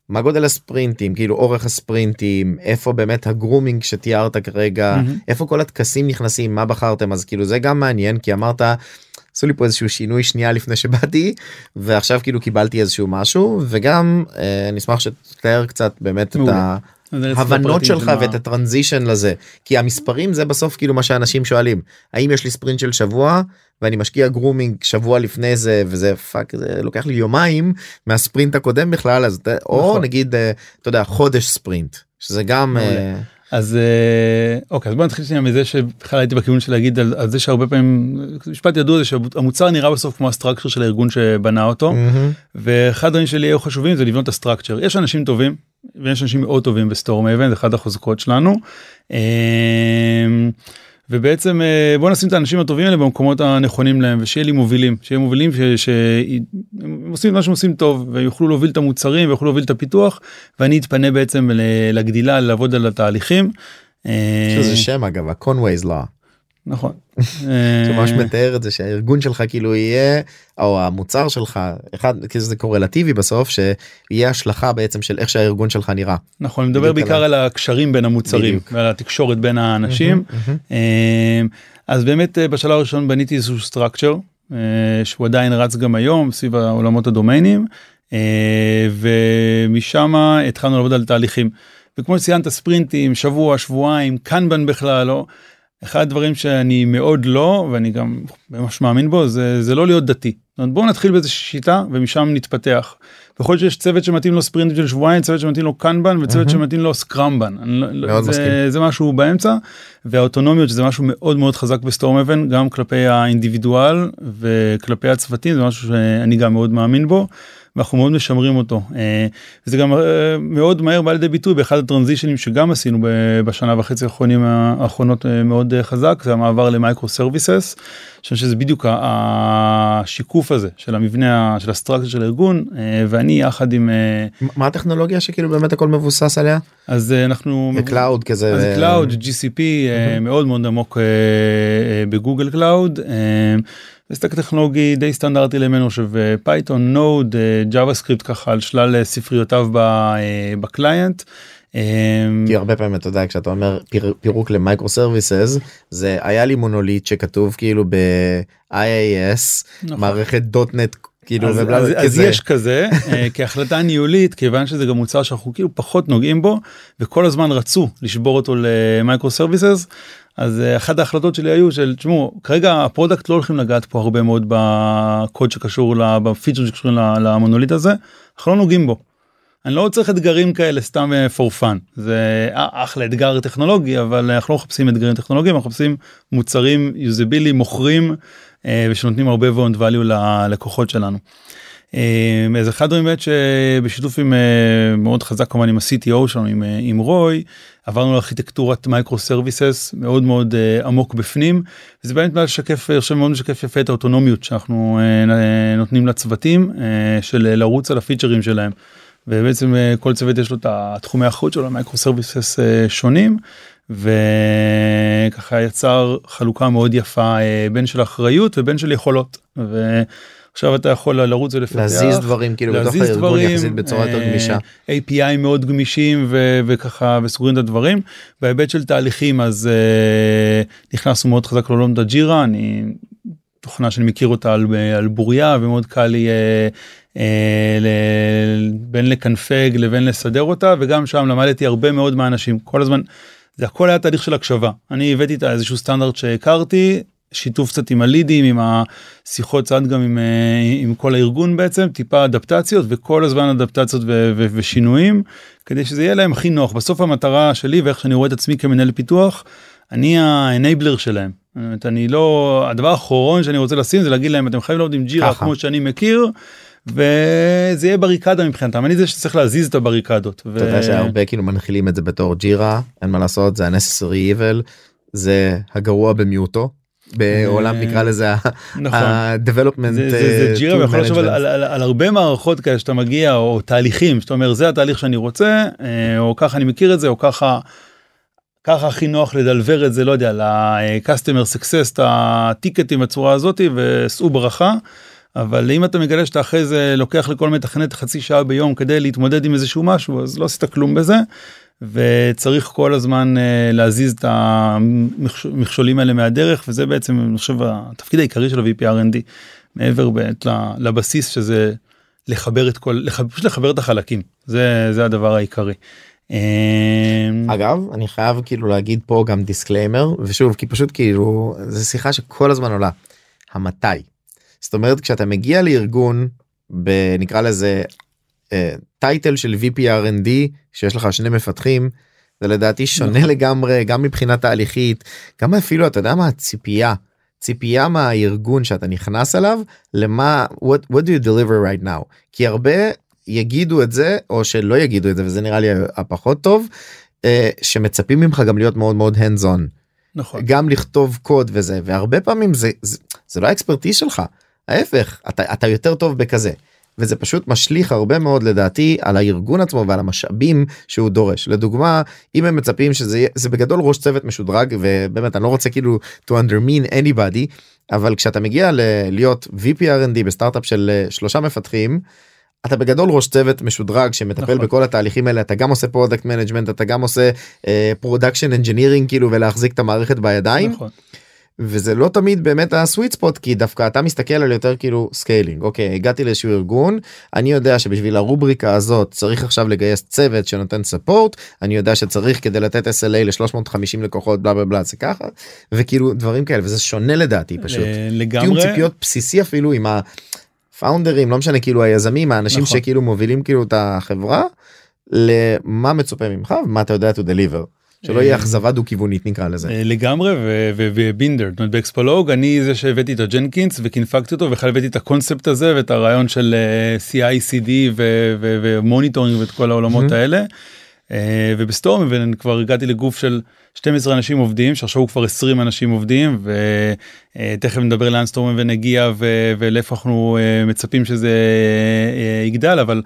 מה גודל הספרינטים כאילו אורך הספרינטים איפה באמת ה grooming שתיארת כרגע מהמם. איפה כל הטקסים נכנסים מה בחרתם אז כאילו זה גם מעניין כי אמרת עשו לי פה איזשהו שינוי שנייה לפני שבאתי ועכשיו כאילו קיבלתי איזשהו משהו וגם אה, אני אשמח שתתאר קצת באמת את מעולה. אצא ההבנות שלך של מה- ואת ה transition לזה כי המספרים זה בסוף כאילו מה שאנשים שואלים האם יש לי ספרינט של שבוע ואני משקיע grooming שבוע לפני זה וזה פאק זה לוקח לי יומיים מהספרינט הקודם בכלל אז אתה- או נכון. נגיד אה, אתה יודע חודש ספרינט שזה גם מעולה. אה, אז אה, אוקיי אז בוא נתחיל שנייה מזה שבכלל הייתי בכיוון של להגיד על, על זה שהרבה פעמים משפט ידוע זה שהמוצר נראה בסוף כמו ה structure של הארגון שבנה אותו מהמם. ואחד הדברים שלי היו חשובים זה לבנות את ה structure יש אנשים טובים ויש אנשים מאוד טובים בסטורם אבן זה אחד החוזקות שלנו. ובעצם אה, בוא נשים את האנשים הטובים האלה במקומות הנכונים להם ושיהיה לי מובילים שיהיה מובילים שהם עושים את מה שהם עושים טוב ויוכלו להוביל את המוצרים ויוכלו להוביל את הפיתוח ואני אתפנה בעצם לגדילה לעבוד על התהליכים. אה, יש לזה שם אגב ה-Conway's Law נכון. שממש אה, מתאר את זה שהארגון שלך כאילו יהיה או המוצר שלך אחד כאילו זה קורלטיבי בסוף שיהיה השלכה בעצם של איך שהארגון שלך נראה. נכון, אני מדבר בעיקר. על הקשרים בין המוצרים. ועל התקשורת בין האנשים. אה, אז באמת אה, בשלב הראשון בניתי איזשהו structure שהוא עדיין רץ גם היום סביב העולמות הדומיינים ומשם התחלנו לעבוד על תהליכים. וכמו שציינת ספרינטים שבוע שבועיים קנבן בכלל לא. אחד הדברים שאני מאוד לא ואני גם ממש מאמין בו זה זה לא להיות דתי. בואו נתחיל באיזושהי שיטה ומשם נתפתח. יכול להיות שיש צוות שמתאים לו ספרינטים של שבועיים צוות שמתאים לו קנבן וצוות מהמם. שמתאים לו סקרמבן. לא- לא- מאוד זה- מסכים. זה משהו באמצע והאוטונומיות שזה משהו מאוד מאוד חזק בסטורם אבן גם כלפי האינדיבידואל וכלפי הצוותים זה משהו שאני גם מאוד מאמין בו ואנחנו מאוד משמרים אותו. אה, זה גם אה, מאוד מהר בא לידי ביטוי באחד הטרנזישנים שגם עשינו בשנה וחצי האחרונים האחרונות אה, מאוד חזק זה המעבר ל microservices. אני חושב שזה בדיוק השיקוף הזה של המבנה של ה structure של הארגון ואני יחד עם מה הטכנולוגיה שכאילו באמת הכל מבוסס עליה אז אנחנו cloud כזה אז cloud GCP מאוד מאוד עמוק בגוגל קלאוד. זה stack טכנולוגי די סטנדרטי למנו Python Node JavaScript ככה על שלל אה, ספריותיו אה, ב client. אה, כי הרבה פעמים אתה יודע כשאתה אומר פירוק ל microservices זה היה לי מונוליט שכתוב כאילו ב-IAS נכון. מערכת .NET כאילו אז, אז, אז יש כזה כהחלטה ניהולית כיוון שזה גם מוצר שאנחנו כאילו פחות נוגעים בו וכל הזמן רצו לשבור אותו ל microservices אז אה, אחת ההחלטות שלי היו של תשמעו כרגע ה product לא הולכים לגעת פה הרבה מאוד בקוד שקשור בפיצ'ר שקשורים למונוליט הזה אנחנו לא נוגעים בו. אני לא צריך אתגרים כאלה סתם אה, for fun זה אה, אחלה אתגר טכנולוגי אבל אנחנו לא מחפשים אתגרים טכנולוגיים אנחנו מחפשים מוצרים usable-י מוכרים ושנותנים הרבה value ללקוחות שלנו. אז אחד הדברים באמת שבשיתוף עם מאוד חזק כמובן עם ה-CTO שלנו עם, עם רוי עברנו לארכיטקטורת microservices מאוד מאוד אה, עמוק בפנים זה באמת אני חושב מאוד משקף יפה את האוטונומיות שאנחנו נותנים לצוותים של לרוץ על הפיצ'רים שלהם. ובעצם כל צוות יש לו את התחומי האחריות שלו microservices שונים וככה יצר חלוקה מאוד יפה בין של אחריות ובין של יכולות. ו... עכשיו אתה יכול לרוץ ולפתח להזיז דברים כאילו בתוך הארגון יחסית בצורה יותר גמישה אה, API מאוד גמישים ו- וככה וסוגרים את הדברים. בהיבט של תהליכים אז uh, נכנסנו מאוד חזק לעולם דג'ירה אני תוכנה שאני מכיר אותה על, על בוריה ומאוד קל לי uh, ל- בין לקנפג לבין לסדר אותה וגם שם למדתי הרבה מאוד מהאנשים. כל הזמן. זה הכל היה תהליך של הקשבה. אני הבאתי את איזשהו סטנדרט שהכרתי שיתוף קצת עם הלידים עם השיחות צד גם עם, אה, עם כל הארגון בעצם טיפה אדפטציות וכל הזמן אדפטציות ו, ו, ושינויים כדי שזה יהיה להם הכי נוח בסוף המטרה שלי ואיך שאני רואה את עצמי כמנהל פיתוח אני האנבלר שלהם. באמת, אני לא הדבר האחרון שאני רוצה לשים זה להגיד להם אתם חייבים לעבוד עם ג'ירה כמו שאני מכיר. וזה יהיה בריקדה מבחינתם אני זה שצריך להזיז את הבריקדות. ו... אתה יודע שהרבה כאילו מנחילים את זה בתור ג'ירה אין מה לעשות זה ה-necessary evil זה הגרוע במיעוטו בעולם נקרא אה, לזה ה-development נכון. זה ג'ירה ויכול לחשוב על הרבה מערכות כאלה שאתה מגיע או תהליכים שאתה אומר זה התהליך שאני רוצה אה, או ככה אני מכיר את זה או ככה. ככה הכי נוח לדלבר את זה לא יודע ל-customer success את הטיקטים בצורה הזאתי ושאו ברכה. אבל אם אתה מגלה שאתה אחרי זה לוקח לכל מתכנת חצי שעה ביום כדי להתמודד עם איזשהו משהו אז לא עשית כלום בזה וצריך כל הזמן אה, להזיז את המכשולים האלה מהדרך וזה בעצם אני חושב התפקיד העיקרי של ה-VP R&D מעבר באמת לבסיס שזה לחבר את כל פשוט לחבר את החלקים זה זה הדבר העיקרי. אמ, אגב אני חייב כאילו להגיד פה גם disclaimer ושוב כי פשוט כאילו זה שיחה שכל הזמן עולה המתי. זאת אומרת כשאתה מגיע לארגון נקרא לזה טייטל של VPRND שיש לך שני מפתחים זה לדעתי שונה נכון. לגמרי גם מבחינה תהליכית גם אפילו אתה יודע מה הציפייה ציפייה מהארגון שאתה נכנס אליו למה what, what do you deliver right now כי הרבה יגידו את זה או שלא יגידו את זה וזה נראה לי הפחות טוב אה, שמצפים ממך גם להיות מאוד מאוד hands on. נכון. גם לכתוב קוד וזה והרבה פעמים זה זה, זה לא ה expertise שלך ההפך אתה, אתה יותר טוב בכזה. וזה פשוט משליך הרבה מאוד לדעתי על הארגון עצמו ועל המשאבים שהוא דורש לדוגמה אם הם מצפים שזה יהיה זה בגדול ראש צוות משודרג ובאמת אני לא רוצה כאילו to undermine anybody אבל כשאתה מגיע ל- להיות VP R&D בסטארט-אפ של אה, שלושה מפתחים. אתה בגדול ראש צוות משודרג שמטפל נכון. בכל התהליכים האלה אתה גם עושה product management אתה גם עושה פרודקשן uh, אנג'ינירינג כאילו ולהחזיק את המערכת בידיים. נכון. וזה לא תמיד באמת ה sweet spot כי דווקא אתה מסתכל על יותר כאילו scaling אוקיי הגעתי לאיזשהו ארגון אני יודע שבשביל הרובריקה הזאת צריך עכשיו לגייס צוות שנותן support אני יודע שצריך כדי לתת SLA ל-350 לקוחות בלה בלה בלה זה ככה וכאילו דברים כאלה וזה שונה לדעתי פשוט. לגמרי. תיאום ציפיות בסיסי אפילו עם הפאונדרים לא משנה כאילו היזמים האנשים נכון. שכאילו מובילים כאילו את החברה למה מצופה ממך ומה אתה יודע to deliver. שלא יהיה אכזבה דו כיוונית נקרא לזה. אה, לגמרי ובינדר זאת אומרת ב XpoLog אני זה שהבאתי את ה Jenkins וקינפגתי אותו בכלל הבאתי את הקונספט הזה ואת הרעיון של אה, CI/CD ו monitoring ואת כל העולמות האלה. אה, וב Storemaven אני כבר הגעתי לגוף של 12 אנשים עובדים שעכשיו הוא כבר 20 אנשים עובדים ותכף נדבר לאן Storemaven מגיע ולאיפה אנחנו מצפים שזה יגדל אבל.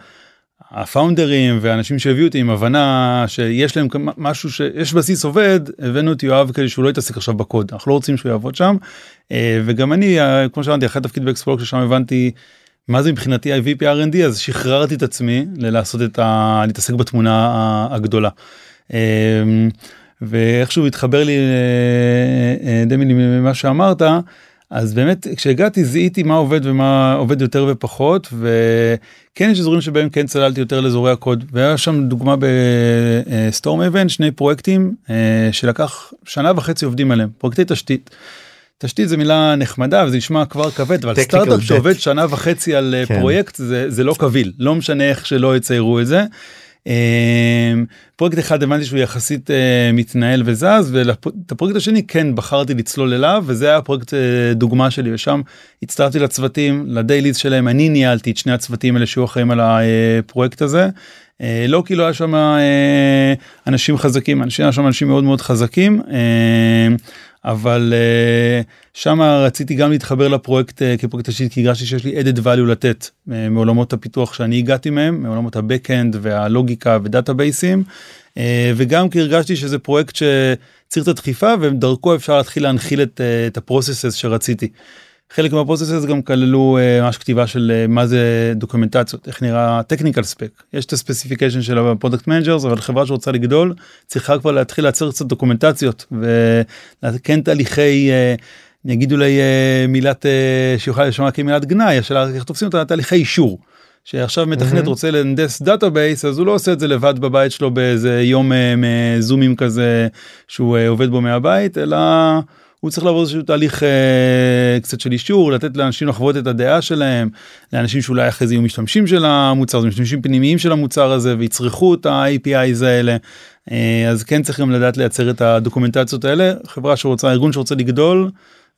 הפאונדרים ואנשים שהביאו אותי עם הבנה שיש להם משהו שיש בסיס עובד הבאנו את יואב כדי שהוא לא יתעסק עכשיו בקוד אנחנו לא רוצים שהוא יעבוד שם אה, וגם אני אה, כמו שאמרתי אחרי תפקיד באקספלוג ששם הבנתי מה זה מבחינתי ה-VP R&D אז שחררתי את עצמי ללעשות את ה... להתעסק בתמונה הגדולה. אה, ואיכשהו התחבר לי דמיני ממה שאמרת אז באמת כשהגעתי זיהיתי מה עובד ומה עובד יותר ופחות וכן יש אזורים שבהם כן צללתי יותר לאזורי הקוד והיה שם דוגמה בסטורם אבן שני פרויקטים אה, שלקח שנה וחצי עובדים עליהם פרויקטי תשתית. תשתית זה מילה נחמדה וזה נשמע כבר כבד אבל סטארט-אפ שעובד שנה וחצי על אה, כן. פרויקט זה, זה לא קביל לא משנה איך שלא יציירו את זה. אמ, פרויקט אחד הבנתי שהוא יחסית אה, מתנהל וזז ואת הפרויקט השני כן בחרתי לצלול אליו וזה היה פרויקט אה, דוגמה שלי ושם הצטרפתי לצוותים לדייליז שלהם אני ניהלתי את שני הצוותים האלה שהיו אחראים על הפרויקט הזה. אה, לא כי לא היה שם אנשים חזקים אנשים היה שם אנשים מאוד מאוד חזקים אבל אה, שם רציתי גם להתחבר לפרויקט אה, כפרויקט תשתית כי הרגשתי שיש לי added value לתת אה, מעולמות הפיתוח שאני הגעתי מהם מעולמות ה-Backend והלוגיקה ודאטאבייסים וגם כי הרגשתי שזה פרויקט שצריך את הדחיפה ודרכו אפשר להתחיל להנחיל את, את ה processes שרציתי. חלק מה process גם כללו אה, ממש כתיבה של אה, מה זה דוקומנטציות איך נראה technical spec יש את ה specification של ה product managers אבל חברה שרוצה לגדול צריכה כבר להתחיל לייצר קצת דוקומנטציות וכן תהליכי אני אגיד אולי מילת אה, שיוכל לשמוע כמילת גנאי השאלה איך תופסים אותה תהליכי אישור. שעכשיו מתכנת mm-hmm. רוצה להנדס database אז הוא לא עושה את זה לבד בבית שלו באיזה יום זומים כזה שהוא עובד בו מהבית אלא. הוא צריך לעבור איזשהו תהליך אה, קצת של אישור לתת לאנשים לחוות את הדעה שלהם לאנשים שאולי אחרי זה יהיו משתמשים של המוצר זה משתמשים פנימיים של המוצר הזה ויצרכו את ה-APIs האלה אה, אז כן צריך גם לדעת לייצר את הדוקומנטציות האלה חברה שרוצה ארגון שרוצה לגדול.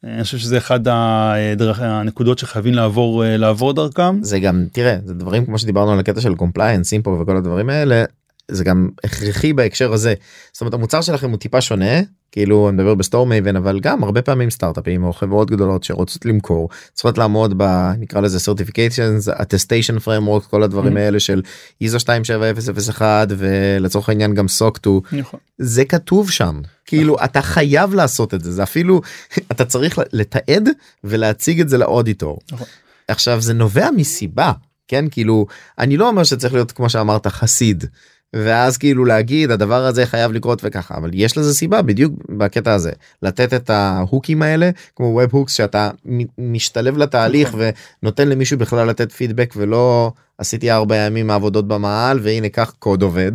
אה, אני חושב שזה אחד הדרך, הנקודות שחייבים לעבור אה, לעבור דרכם זה גם תראה זה דברים כמו שדיברנו על הקטע של compliance info וכל הדברים האלה זה גם הכרחי בהקשר הזה זאת אומרת המוצר שלכם הוא טיפה שונה כאילו אני מדבר ב Storemaven אבל גם הרבה פעמים סטארט-אפים או חברות גדולות שרוצות למכור צריכות לעמוד ב... נקרא לזה certifications attestation framework כל הדברים mm-hmm. האלה של איזו 27001 ולצורך העניין גם סוק 2 נכון. זה כתוב שם כאילו נכון. אתה חייב לעשות את זה זה אפילו אתה צריך לתעד ולהציג את זה לאודיטור. נכון. עכשיו זה נובע מסיבה כן כאילו אני לא אומר שצריך להיות כמו שאמרת חסיד ואז כאילו להגיד הדבר הזה חייב לקרות וככה אבל יש לזה סיבה בדיוק בקטע הזה לתת את ההוקים האלה כמו web hooks שאתה משתלב לתהליך נכון. ונותן למישהו בכלל לתת פידבק ולא עשיתי ארבע ימים עבודות במעל והנה כך קוד עובד.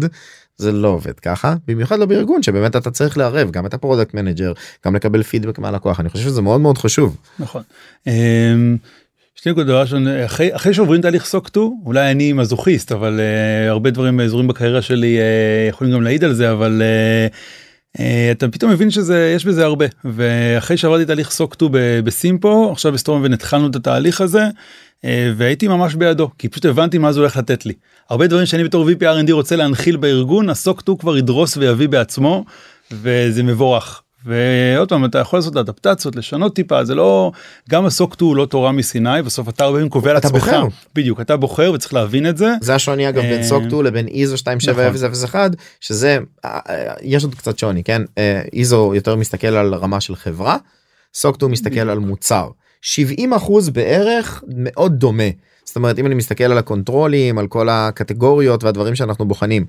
זה לא עובד ככה במיוחד לא בארגון שבאמת אתה צריך לערב גם את ה product manager גם לקבל פידבק מהלקוח אני חושב שזה מאוד מאוד חשוב. נכון. שתי נקודות אחרי אחרי שעוברים תהליך SOC 2 אולי אני מזוכיסט אבל אה, הרבה דברים אזורים בקריירה שלי אה, יכולים גם להעיד על זה אבל אה, אה, אתה פתאום מבין שזה יש בזה הרבה. ואחרי שעברתי תהליך SOC 2 בסימפו עכשיו בסטורם התחלנו את התהליך הזה uh, והייתי ממש בידו כי פשוט הבנתי מה זה הולך לתת לי. הרבה דברים שאני בתור VP R&D רוצה להנחיל בארגון הסוק 2 כבר ידרוס ויביא בעצמו וזה מבורך ועוד פעם אתה יכול לעשות אדפטציות לשנות טיפה זה לא גם הסוק 2 הוא לא תורה מסיני בסוף אתה הרבה פעמים קובע לעצמך. בדיוק אתה בוחר וצריך להבין את זה. זה השוני אגב בין סוק 2 לבין איזו 27001 שזה אה, אה, יש עוד קצת שוני כן? איזו יותר מסתכל על רמה של חברה SOC 2 מסתכל על מוצר. 70 אחוז בערך מאוד דומה. זאת אומרת אם אני מסתכל על הקונטרולים על כל הקטגוריות והדברים שאנחנו בוחנים.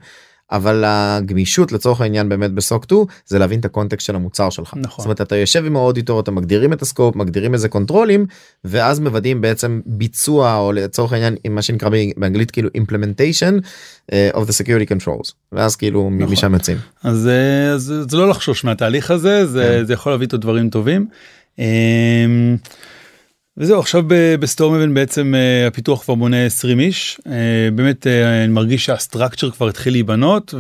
אבל הגמישות לצורך העניין באמת ב SOC 2 זה להבין את ה context של המוצר שלך. נכון. זאת אומרת אתה יושב עם ה auditor אתה מגדירים את ה scope מגדירים איזה קונטרולים ואז מוודאים בעצם ביצוע או לצורך העניין עם מה שנקרא באנגלית כאילו implementation uh, of the security controls ואז כאילו נכון. משם יוצאים. אז, אז זה לא לחשוש מהתהליך הזה זה, כן. זה יכול להביא את הדברים טובים. אמ, וזהו עכשיו בסטורם אבן בעצם uh, הפיתוח כבר מונה 20 איש uh, באמת uh, אני מרגיש שהסטרקצ'ר כבר התחיל להיבנות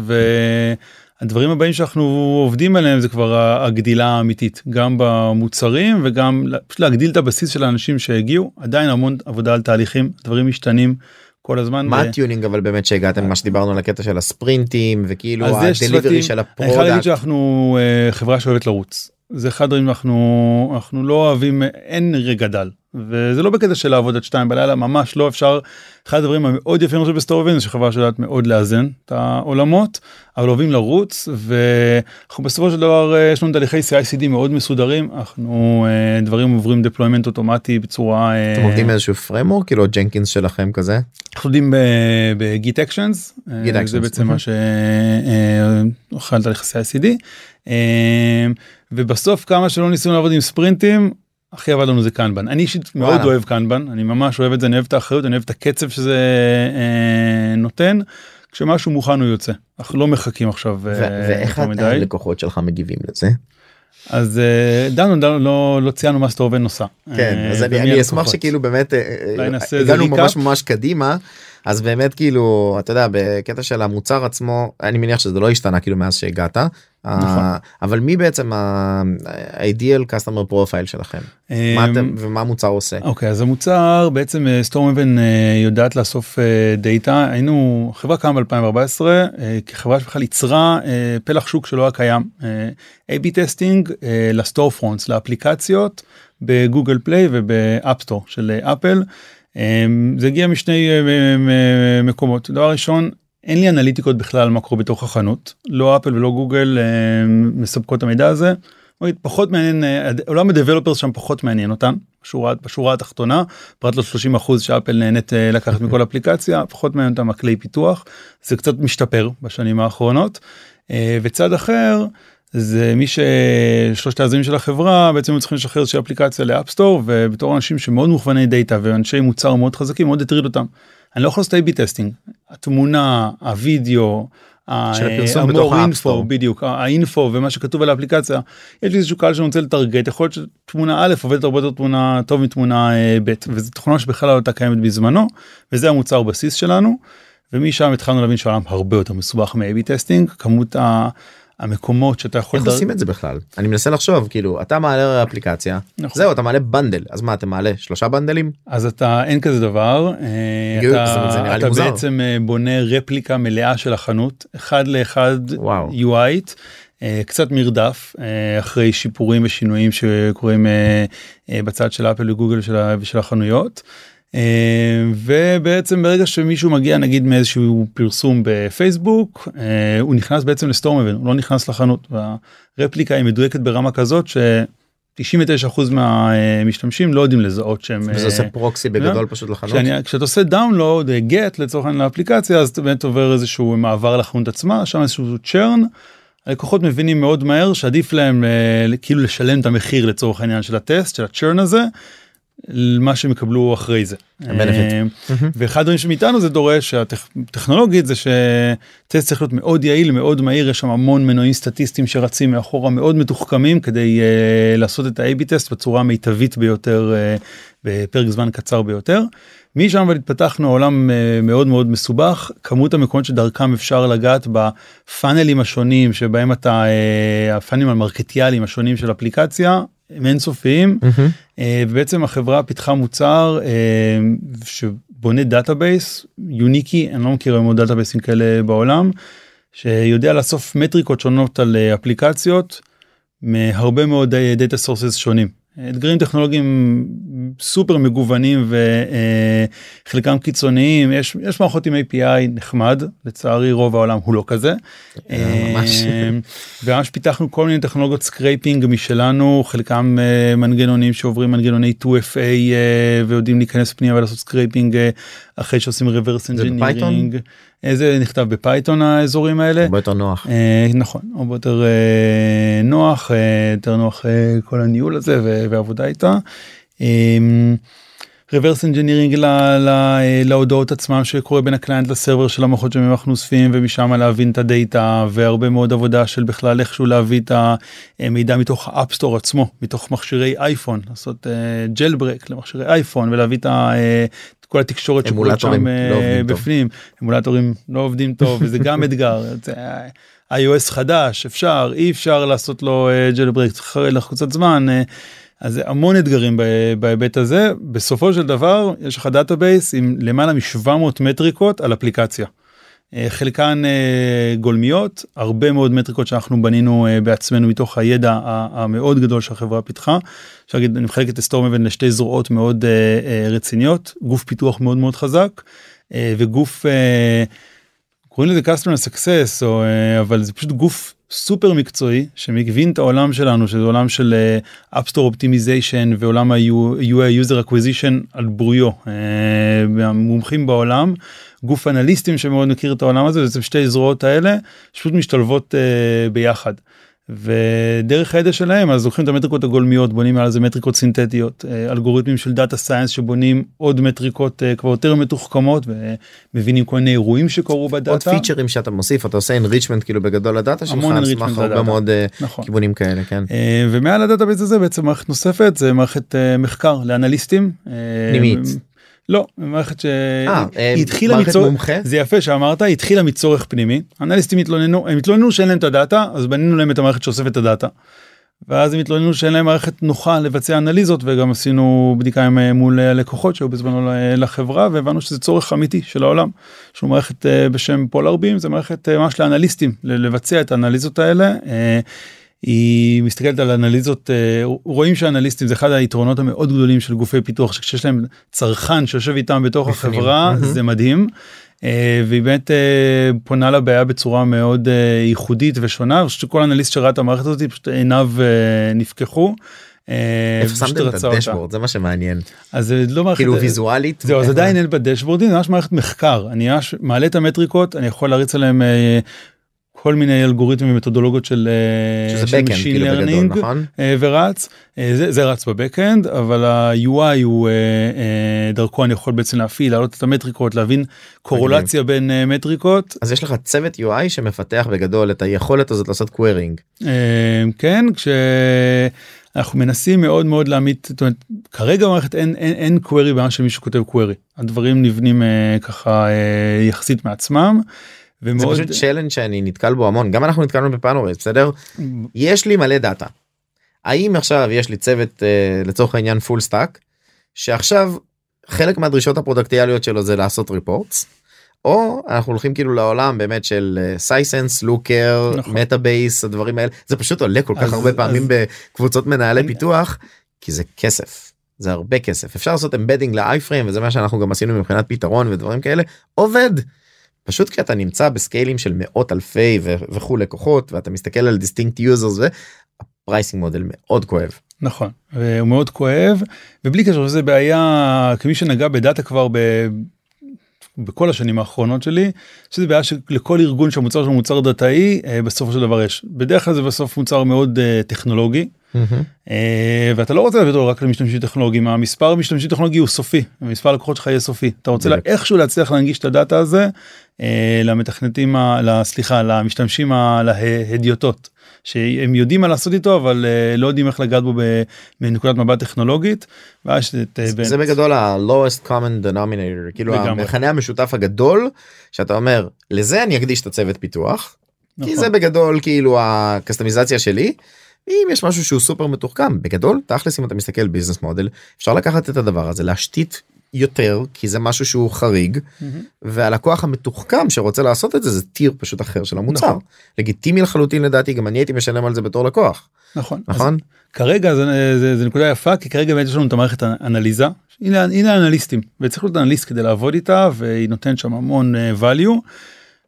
הדברים הבאים שאנחנו עובדים עליהם זה כבר הגדילה האמיתית גם במוצרים וגם פשוט להגדיל את הבסיס של האנשים שהגיעו עדיין המון עבודה על תהליכים דברים משתנים כל הזמן. מה ה tuning אבל באמת שהגעתם מה שדיברנו על הקטע של הספרינטים וכאילו הדליברי של אני חייב להגיד ה product. שאנחנו אה, חברה שאוהבת לרוץ. זה אחד הדברים אנחנו אנחנו לא אוהבים אין רגע דל וזה לא בקטע של לעבוד עד שתיים בלילה ממש לא אפשר. אחד הדברים המאוד יפים עכשיו ב Storemaven זה שחברה שיודעת מאוד לאזן את העולמות אבל אוהבים לרוץ ואנחנו בסופו של דבר אה, יש לנו תהליכי CICD מאוד מסודרים אנחנו אה, דברים עוברים deployment אוטומטי בצורה אה, אתם עובדים איזשהו פרמורק כאילו ג'נקינס שלכם כזה אנחנו עובדים בגיט אקשנס זה בעצם. מה שאוכל תהליך CICD ובסוף כמה שלא ניסינו לעבוד עם ספרינטים הכי עבד לנו זה קנבן אני אישית מאוד. אוהב קנבן אני ממש אוהב את זה אני אוהב את האחריות אני אוהב את הקצב שזה אה, נותן כשמשהו מוכן הוא יוצא אנחנו לא מחכים עכשיו אה, ואיך הלקוחות שלך מגיבים לזה. אז אה, דנו דנו לא לא ציינו מה Storemaven עושה. כן אה, אז אני אשמח. שכאילו באמת הגענו. ממש ממש קדימה אז באמת כאילו אתה יודע בקטע של המוצר עצמו אני מניח שזה לא השתנה כאילו מאז שהגעת נכון. אה, אבל מי בעצם ה-ideal customer profile שלכם אה, מה אתם ומה המוצר עושה. אוקיי אז המוצר בעצם Storemaven יודעת לאסוף אה, דאטה היינו חברה קמה ב2014 כחברה שבכלל ייצרה אה, פלח שוק שלא היה קיים אה, A/B testing ל storefronts לאפליקציות ב Google Play וב App Store של אה, אפל. אה, זה הגיע משני אה, מקומות. דבר ראשון אין לי אנליטיקות בכלל מה קורה בתוך החנות. לא אפל ולא גוגל אה, מספקות את המידע הזה. פחות מעניין אה, עולם ה developers שם פחות מעניין אותם בשורה בשורה התחתונה. פרט ל-30 אחוז שאפל נהנית לקחת מכל אפליקציה פחות מעניין אותם הכלי פיתוח. זה קצת משתפר בשנים האחרונות. וצד אחר זה מי ששלושת היזמים של החברה בעצם צריכים לשחרר איזושהי אפליקציה ל App Store ובתור אנשים שמאוד מוכווני דאטה ואנשי מוצר מאוד חזקים מאוד הטריד אותם. אני לא יכול לעשות A/B testing התמונה הווידאו. ה more info. בדיוק האינפו ומה שכתוב על האפליקציה יש לי איזשהו קהל שרוצה לטרגט יכול להיות שתמונה א' עובדת הרבה יותר תמונה טוב מתמונה אה, ב' וזו תכונה שבכלל לא הייתה קיימת בזמנו וזה המוצר בסיס שלנו ומשם התחלנו להבין שהעולם הרבה יותר מסובך מ- AB testing כמות ה- המקומות שאתה יכול איך לדר- עושים את זה בכלל אני מנסה לחשוב כאילו אתה מעלה אפליקציה נכון. זהו אתה מעלה bundle אז מה אתה מעלה שלושה בנדלים אז אתה אין כזה דבר אה, הגיוני, אתה, אתה. בעצם אה, בונה רפליקה מלאה של החנות אחד לאחד. UI אה, קצת מרדף אחרי שיפורים ושינויים שקורים בצד של אפל וגוגל ושל החנויות. אה, ובעצם ברגע שמישהו מגיע נגיד מאיזשהו פרסום בפייסבוק אה, הוא נכנס בעצם לסטורמבן הוא לא נכנס לחנות והרפליקה היא מדויקת ברמה כזאת ש... 99% מהמשתמשים לא יודעים לזהות שהם וזה אה, עושה פרוקסי בגדול פשוט לחנות. כשאתה עושה דאונלוד גט לצורך העניין לאפליקציה אז אתה באמת עובר איזשהו מעבר לחנות עצמה שם איזשהו צ'רן. הלקוחות מבינים מאוד מהר שעדיף להם אה, כאילו לשלם את המחיר לצורך העניין של הטסט של הצ'רן הזה. מה שהם יקבלו אחרי זה. אה, ואחד הדברים שמאיתנו זה דורש שהטכנולוגית זה שטסט צריך להיות מאוד יעיל מאוד מהיר יש שם המון מנועים סטטיסטיים שרצים מאחורה מאוד מתוחכמים כדי uh, לעשות את ה-AB טסט בצורה המיטבית ביותר uh, בפרק זמן קצר ביותר. משם אבל התפתחנו עולם uh, מאוד מאוד מסובך כמות המקומות שדרכם אפשר לגעת בפאנלים השונים שבהם אתה uh, הפאנלים המרקטיאליים השונים של אפליקציה הם אינסופיים. אה, ובעצם החברה פיתחה מוצר אה, שבונה database יוניקי אני לא מכיר היום עוד דאטאבייסים כאלה בעולם שיודע לאסוף מטריקות שונות על אה, אפליקציות מהרבה מאוד data sources שונים. אתגרים טכנולוגיים סופר מגוונים וחלקם קיצוניים יש יש מערכות עם API נחמד לצערי רוב העולם הוא לא כזה. אה, ממש. אה, וממש פיתחנו כל מיני טכנולוגיות scraping משלנו חלקם אה, מנגנונים שעוברים מנגנוני 2FA אה, ויודעים להיכנס פנימה ולעשות scraping אה, אחרי שעושים reverse engineering. אה, זה נכתב ב Python האזורים האלה. הרבה יותר נוח. אה, נכון הרבה יותר אה, נוח אה, יותר נוח אה, כל הניהול הזה ועבודה איתה. אה, reverse engineering ל, ל, להודעות עצמם שקורה בין ה client ל server של המערכות שאנחנו אוספים ומשם להבין את הדאטה והרבה מאוד עבודה של בכלל איכשהו להביא את המידע מתוך ה App Store עצמו מתוך מכשירי אייפון לעשות jailbreak למכשירי אייפון ולהביא את ה... את כל התקשורת שקורית שם לא טוב. בפנים אמולטורים לא עובדים טוב וזה גם אתגר. iOS חדש אפשר אי אפשר לעשות לו jailbreak צריך קצת זמן. אה, אז זה המון אתגרים בהיבט הזה בסופו של דבר יש לך database עם למעלה מ-700 מטריקות על אפליקציה. אה, חלקן אה, גולמיות הרבה מאוד מטריקות שאנחנו בנינו אה, בעצמנו מתוך הידע המאוד גדול שהחברה פיתחה. אפשר להגיד אני מחלק את Storemaven לשתי זרועות מאוד רציניות גוף פיתוח מאוד מאוד חזק וגוף קוראים לזה customer success או אבל זה פשוט גוף סופר מקצועי שמבין את העולם שלנו שזה עולם של App Store Optimization ועולם ה-UA user acquisition על בוריו אה, המומחים בעולם גוף אנליסטים שמאוד מכיר את העולם הזה זה שתי זרועות האלה שפשוט משתלבות אה, ביחד. ודרך הידע שלהם אז לוקחים את המטריקות הגולמיות בונים על זה מטריקות סינתטיות אה, אלגוריתמים של data science שבונים עוד מטריקות אה, כבר יותר מתוחכמות ומבינים כל מיני אירועים שקרו בדאטה. עוד פיצ'רים שאתה מוסיף אתה עושה enrichment כאילו בגדול לדאטה שלך המון על סמך הרבה. מאוד אה, נכון. כיוונים כאלה כן. ומעל ה database הזה בעצם מערכת נוספת זה מערכת מחקר לאנליסטים. פנימית. לא, מערכת אה, אה, שהיא התחילה מצורך, מומחה? זה יפה שאמרת, היא התחילה מצורך פנימי, אנליסטים התלוננו, הם התלוננו שאין להם את הדאטה, אז בנינו להם את המערכת שאוספת את הדאטה. ואז הם התלוננו שאין להם מערכת נוחה לבצע אנליזות וגם עשינו בדיקה עם, אה, מול הלקוחות שהיו בזמנו לחברה והבנו שזה צורך אמיתי של העולם. יש לנו מערכת אה, בשם פולר בים זה מערכת אה, ממש לאנליסטים לבצע את האנליזות האלה. היא מסתכלת על אנליזות אה, רואים שאנליסטים זה אחד היתרונות המאוד גדולים של גופי פיתוח שכשיש להם צרכן שיושב איתם בתוך בפנים. החברה מהמם. זה מדהים. אה, והיא באמת אה, פונה לבעיה בצורה מאוד ייחודית ושונה שכל אנליסט שראה את המערכת הזאת פשוט עיניו נפקחו. איפה שמתם את. הדשבורד זה מה שמעניין אז זה לא מערכת כאילו ויזואלית. זהו אז עדיין? אין בדשבורדים זה ממש מערכת מחקר אני מעלה את המטריקות אני יכול להריץ עליהם כל מיני אלגוריתמים ומתודולוגיות של אה, שזה של backend Machine כאילו בגדול Learning, נכון? אה, ורץ אה, זה, זה רץ בבקאנד אבל ה-UI הוא דרכו אני יכול בעצם להפעיל להעלות את המטריקות להבין קורולציה בין אה, מטריקות אז יש לך צוות UI שמפתח בגדול את היכולת הזאת לעשות קווירינג. כן כשאנחנו מנסים מאוד מאוד להעמיד זאת אומרת, כרגע במערכת אין אין אין query בעיה שמישהו כותב query הדברים נבנים אה, ככה אה, יחסית מעצמם. זה ומאוד פשוט challenge שאני נתקל בו המון גם אנחנו נתקלנו ב Panorays בסדר יש לי מלא דאטה. האם עכשיו יש לי צוות אה, לצורך העניין full stack שעכשיו חלק מהדרישות הפרודקטיאליות שלו זה לעשות reports. או אנחנו הולכים כאילו לעולם באמת של Sisense Looker נכון. Metabase הדברים האלה זה פשוט עולה כל כך אז- הרבה פעמים אז- בקבוצות מנהלי אני- פיתוח כי זה כסף זה הרבה כסף אפשר לעשות embedding ל iframe וזה מה שאנחנו גם עשינו מבחינת פתרון ודברים כאלה עובד. פשוט כשאתה נמצא בסקיילים של מאות אלפי וכו' לקוחות ואתה מסתכל על distinct users וה pricing model מאוד כואב. נכון הוא מאוד כואב ובלי קשר לזה בעיה כמי שנגע בדאטה כבר ב... בכל השנים האחרונות שלי שזה בעיה שלכל ארגון שהמוצר שלו מוצר דאטאי אה, בסופו של דבר יש בדרך כלל זה בסוף מוצר מאוד אה, טכנולוגי ואתה לא רוצה להביא אותו רק למשתמשים טכנולוגיים המספר המשתמשים טכנולוגי הוא סופי המספר הלקוחות שלך יהיה סופי אתה רוצה לה-. איכשהו להצליח להנגיש את הדאטה הזה אה, למתכנתים סליחה למשתמשים להדיוטות שהם יודעים מה לעשות איתו אבל אה, לא יודעים איך לגעת בו ב- מנקודת מבט טכנולוגית. אה, זה בגדול ה-lowest common denominator כאילו. המכנה המשותף הגדול שאתה אומר לזה אני אקדיש את הצוות פיתוח כי נכון. זה בגדול כאילו הקסטומיזציה שלי. אם יש משהו שהוא סופר מתוחכם בגדול תכלס אם אתה מסתכל ביזנס מודל אפשר לקחת את הדבר הזה להשתית יותר כי זה משהו שהוא חריג מהמם. והלקוח המתוחכם שרוצה לעשות את זה זה טיר פשוט אחר של המוצר נכון. לגיטימי לחלוטין לדעתי גם אני הייתי משלם על זה בתור לקוח נכון אז נכון כרגע זה, זה, זה נקודה יפה כי כרגע באמת יש לנו את המערכת האנליזה הנה הנה האנליסטים וצריך להיות אנליסט כדי לעבוד איתה והיא נותנת שם המון אה, value.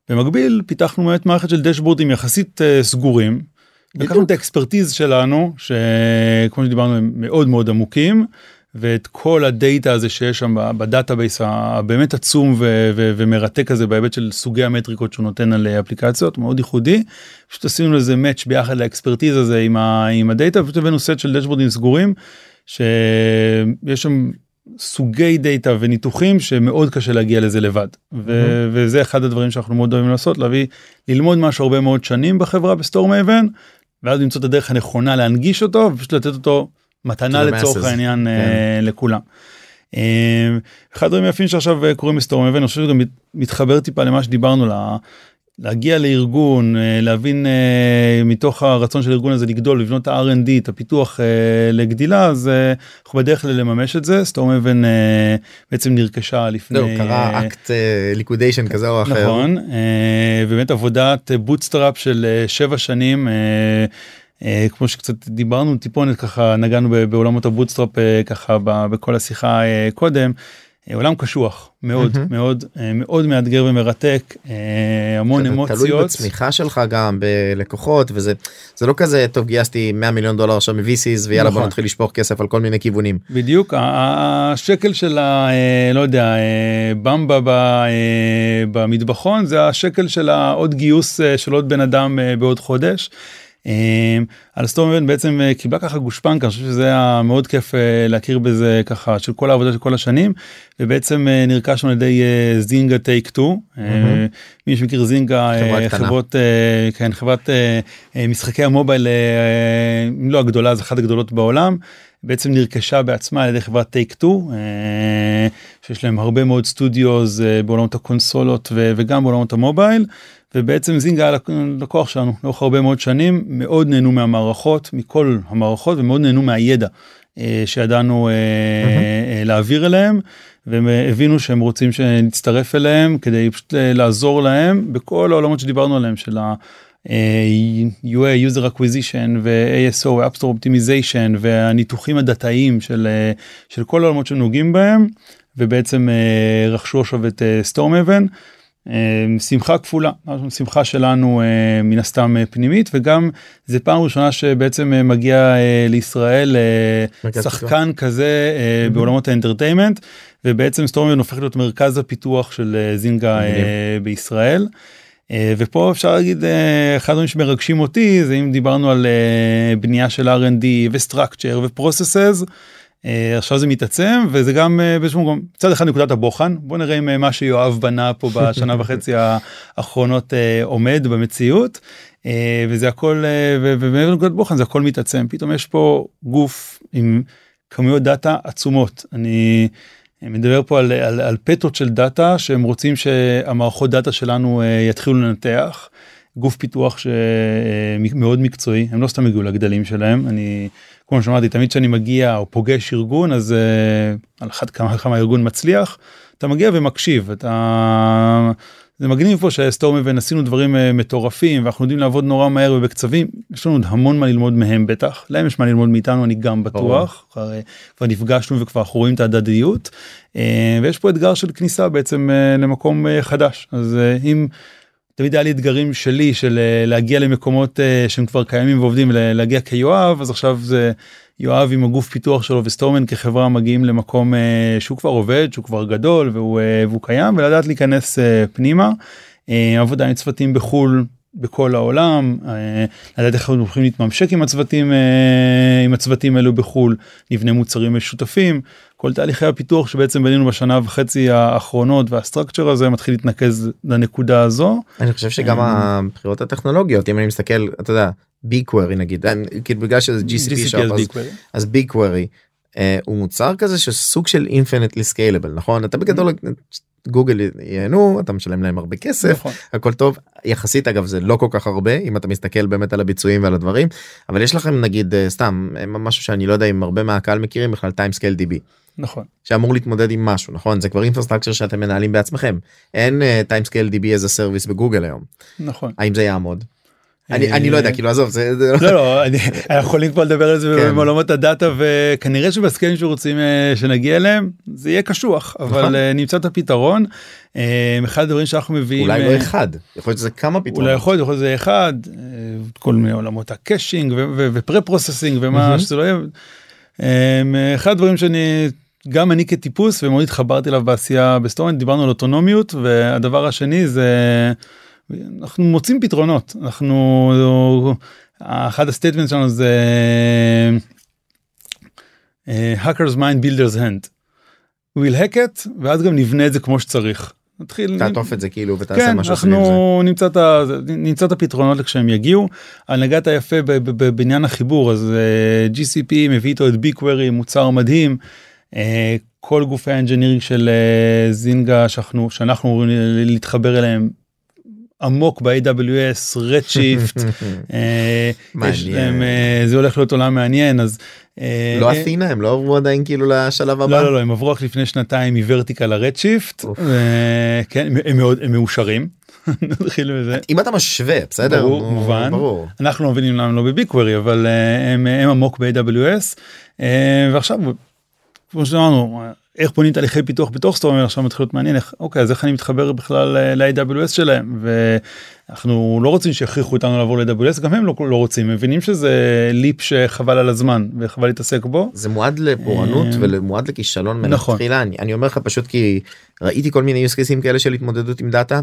במקביל פיתחנו באמת מערכת של דשבורדים יחסית אה, סגורים. לקחנו את ה expertise שלנו שכמו שדיברנו הם מאוד מאוד עמוקים ואת כל הדאטה הזה שיש שם ב database הבאמת עצום ו- ו- ומרתק הזה בהיבט של סוגי המטריקות שהוא נותן על אה, אפליקציות מאוד ייחודי. פשוט עשינו לזה match ביחד ל expertise הזה עם, ה- עם הדאטה ופשוט הבאנו סט של דשבורדים סגורים שיש שם סוגי דאטה וניתוחים שמאוד קשה להגיע לזה לבד. ו- וזה אחד הדברים שאנחנו מאוד אוהבים לעשות להביא ללמוד משהו הרבה מאוד שנים בחברה ב Storemaven ואז למצוא את הדרך הנכונה להנגיש אותו ופשוט לתת אותו מתנה לצורך. העניין אה, כן. לכולם. אה, אחד הדברים היפים שעכשיו אה, קורים ב Storemaven אני חושב שגם מת- מתחבר טיפה למה שדיברנו להגיע לארגון אה, להבין אה, מתוך הרצון של הארגון הזה לגדול לבנות את ה-R&D את הפיתוח אה, לגדילה אז אנחנו בדרך כלל לממש את זה Storemaven בעצם נרכשה לפני זהו, קרה אקט liquidation כזה או אחר. נכון באמת עבודת bootstrap של שבע שנים. כמו שקצת דיברנו טיפונת ככה נגענו בעולמות ה bootstrap ככה בכל השיחה קודם. אה, עולם קשוח מאוד מהמם. מאוד אה, מאוד מאתגר ומרתק אה, המון תלוי אמוציות. בצמיחה שלך גם בלקוחות וזה זה לא כזה טוב גייסתי 100 מיליון דולר עכשיו מ-VCs ויאללה בוא נכון. נתחיל לשפוך כסף על כל מיני כיוונים. בדיוק השקל של ה... לא יודע במבה ב- במטבחון זה השקל של העוד גיוס של עוד בן אדם בעוד חודש. אה, על סטורמן בעצם אה, קיבלה ככה גושפנקה אני חושב שזה היה מאוד כיף אה, להכיר בזה ככה של כל העבודה של כל השנים ובעצם אה, נרכשנו על ידי זינגה טייק 2 מהמם. מי שמכיר זינגה. חברות כן חברת משחקי המובייל אם לא הגדולה אז אחת הגדולות בעולם בעצם נרכשה בעצמה על ידי חברת טייק 2 שיש להם הרבה מאוד סטודיוס בעולמות הקונסולות וגם בעולמות המובייל ובעצם זינגה היה לק- לקוח שלנו לאורך הרבה מאוד שנים מאוד נהנו מהמערכות מכל המערכות ומאוד נהנו מהידע אה, שידענו אה, אה, להעביר אליהם והם אה, הבינו שהם רוצים שנצטרף אליהם כדי פשוט אה, לעזור להם בכל העולמות שדיברנו עליהם של ה... אה, UA, user acquisition ו-ASO, App Store Optimization והניתוחים הדאטאיים של, של כל העולמות שנוגעים בהם ובעצם רכשו עכשיו את סטורם אבן. שמחה כפולה, שמחה שלנו אה, מן הסתם אה, פנימית וגם זה פעם ראשונה שבעצם אה, מגיע לישראל שחקן כזה בעולמות האנטרטיימנט ובעצם סטורמן הופך להיות מרכז הפיתוח של זינגה בישראל. ופה אפשר להגיד אחד הדברים שמרגשים אותי זה אם דיברנו על בנייה של R&D וסטרקצ'ר ופרוססס. עכשיו זה מתעצם וזה גם אה, באיזשהו מקום מצד אחד נקודת הבוחן. בוא נראה אם אה, מה שיואב בנה פה בשנה וחצי האחרונות אה, עומד במציאות. אה, וזה הכל אה, ומעבר לנקודת בוחן זה הכל מתעצם. פתאום יש פה גוף עם כמויות דאטה עצומות. אני מדבר פה על, על, על פטות של דאטה שהם רוצים שהמערכות דאטה שלנו אה, יתחילו לנתח. גוף פיתוח שמאוד מקצועי. הם לא סתם הגיעו לגדלים שלהם. אני כמו שאמרתי תמיד כשאני מגיע או פוגש ארגון אז uh, על אחת כמה וכמה ארגון מצליח אתה מגיע ומקשיב. אתה זה מגניב פה שב-StoreMaven עשינו דברים uh, מטורפים ואנחנו יודעים לעבוד נורא מהר ובקצבים. יש לנו עוד המון מה ללמוד מהם בטח. להם יש מה ללמוד מאיתנו אני גם בטוח. כבר, uh, כבר נפגשנו וכבר אנחנו רואים את ההדדיות. ויש פה אתגר של כניסה בעצם למקום חדש. אז אם. תמיד היה לי אתגרים שלי של אה, להגיע למקומות אה, שהם כבר קיימים ועובדים להגיע כיואב אז עכשיו זה יואב עם הגוף פיתוח שלו וסטורמן כחברה מגיעים למקום אה, שהוא כבר עובד שהוא כבר גדול והוא, והוא קיים ולדעת להיכנס פנימה. עבודה עם צוותים בחול בכל העולם לדעת איך אנחנו יכולים להתממשק עם הצוותים עם הצוותים האלו בחו"ל נבנה מוצרים משותפים כל תהליכי הפיתוח שבעצם בנינו בשנה וחצי האחרונות וה structure הזה מתחיל להתנקז לנקודה הזו. אני חושב שגם הבחירות הטכנולוגיות אם אני מסתכל אתה יודע Query נגיד אני- כאילו בגלל שזה GCP shop אז BigQuery. Query הוא מוצר כזה שסוג של infinitely scalable נכון אתה בגדול גוגל ייהנו אתה משלם להם הרבה כסף נכון. הכל טוב יחסית אגב זה לא כל כך הרבה אם אתה מסתכל באמת על הביצועים ועל הדברים אבל יש לכם נגיד אה, סתם אה, משהו שאני לא יודע אם הרבה מהקהל מכירים בכלל TimescaleDB נכון. שאמור להתמודד עם משהו נכון זה כבר infrastructure שאתם מנהלים בעצמכם אין TimescaleDB איזה service ב-Google היום נכון. האם זה יעמוד. אני אה, אני לא יודע כאילו עזוב זה זה לא לא אני- אנחנו יכולים כבר לדבר על זה כן. בעולמות הדאטה וכנראה שבסקיילים שרוצים אה, שנגיע אליהם זה יהיה קשוח נכון. אבל אה, נמצא את הפתרון. אחד הדברים שאנחנו מביאים אולי לא אחד יכול להיות שזה כמה פתרונות. אולי יכול להיות שזה אחד כל מיני עולמות ה caching ו pre processing ומה. שזה לא יהיה. אחד הדברים שאני גם אני כטיפוס ומאוד התחברתי אליו בעשייה בסטורנט דיברנו על אוטונומיות והדבר השני זה אנחנו מוצאים פתרונות אנחנו אחד ה statement שלנו זה אה, hackers mind builders hand. we'll hack it ואז גם נבנה את זה כמו שצריך. נתחיל תעטוף את זה כאילו ותעשה כן, משהו סביב זה. אנחנו נמצא את, ה, נמצא את הפתרונות כשהם יגיעו. על נגעת יפה ב- ב- ב- בעניין החיבור אז uh, GCP מביא איתו את BigQuery מוצר מדהים. Uh, כל גופי האנג'ינירינג של uh, זינגה שאנחנו שאנחנו אמורים להתחבר אליהם עמוק ב-AWS, Redshift, אה, יש. להם, אה, זה הולך להיות עולם מעניין אז אה, לא אה, אתינה הם לא עברו עדיין כאילו לשלב הבא. לא לא לא הם עברו רק לפני שנתיים מוורטיקל לרדשיפט. כן הם- מאושרים. נתחיל בזה. אם אתה משווה בסדר ברור, מובן. ברור. אנחנו לא מבינים למה לא בביקוורי אבל אה, הם, הם עמוק ב-AWS אה, ועכשיו כמו שאמרנו איך בונים תהליכי פיתוח בתוך סטורם עכשיו מתחיל להיות מעניין איך אוקיי אז איך אני מתחבר בכלל ל-AWS שלהם ואנחנו לא רוצים שיכריחו אותנו לעבור ל-AWS גם הם לא, לא רוצים מבינים שזה leap שחבל על הזמן וחבל להתעסק בו. זה מועד לפורענות אה, ומועד לכישלון נכון. מלכתחילה אני, אני אומר לך פשוט כי ראיתי כל מיני use cases כאלה של התמודדות עם דאטה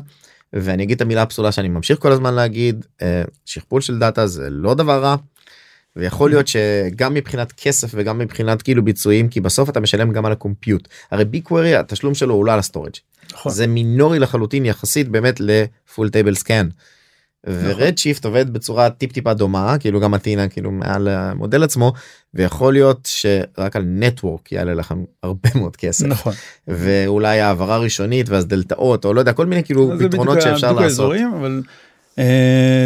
ואני אגיד את המילה הפסולה שאני ממשיך כל הזמן להגיד אה, שכפול של דאטה זה לא דבר רע. ויכול להיות שגם מבחינת כסף וגם מבחינת כאילו ביצועים כי בסוף אתה משלם גם על ה compute הרי BigQuery התשלום שלו הוא לא על ה storage נכון. זה מינורי לחלוטין יחסית באמת ל full table scan. ו Redshift עובד בצורה טיפ טיפה דומה כאילו גם אתינה כאילו מעל המודל עצמו ויכול להיות שרק על network יעלה לכם הרבה מאוד כסף נכון. ואולי העברה ראשונית ואז דלתאות או לא יודע כל מיני כאילו פתרונות שאפשר לעשות. האזורים, אבל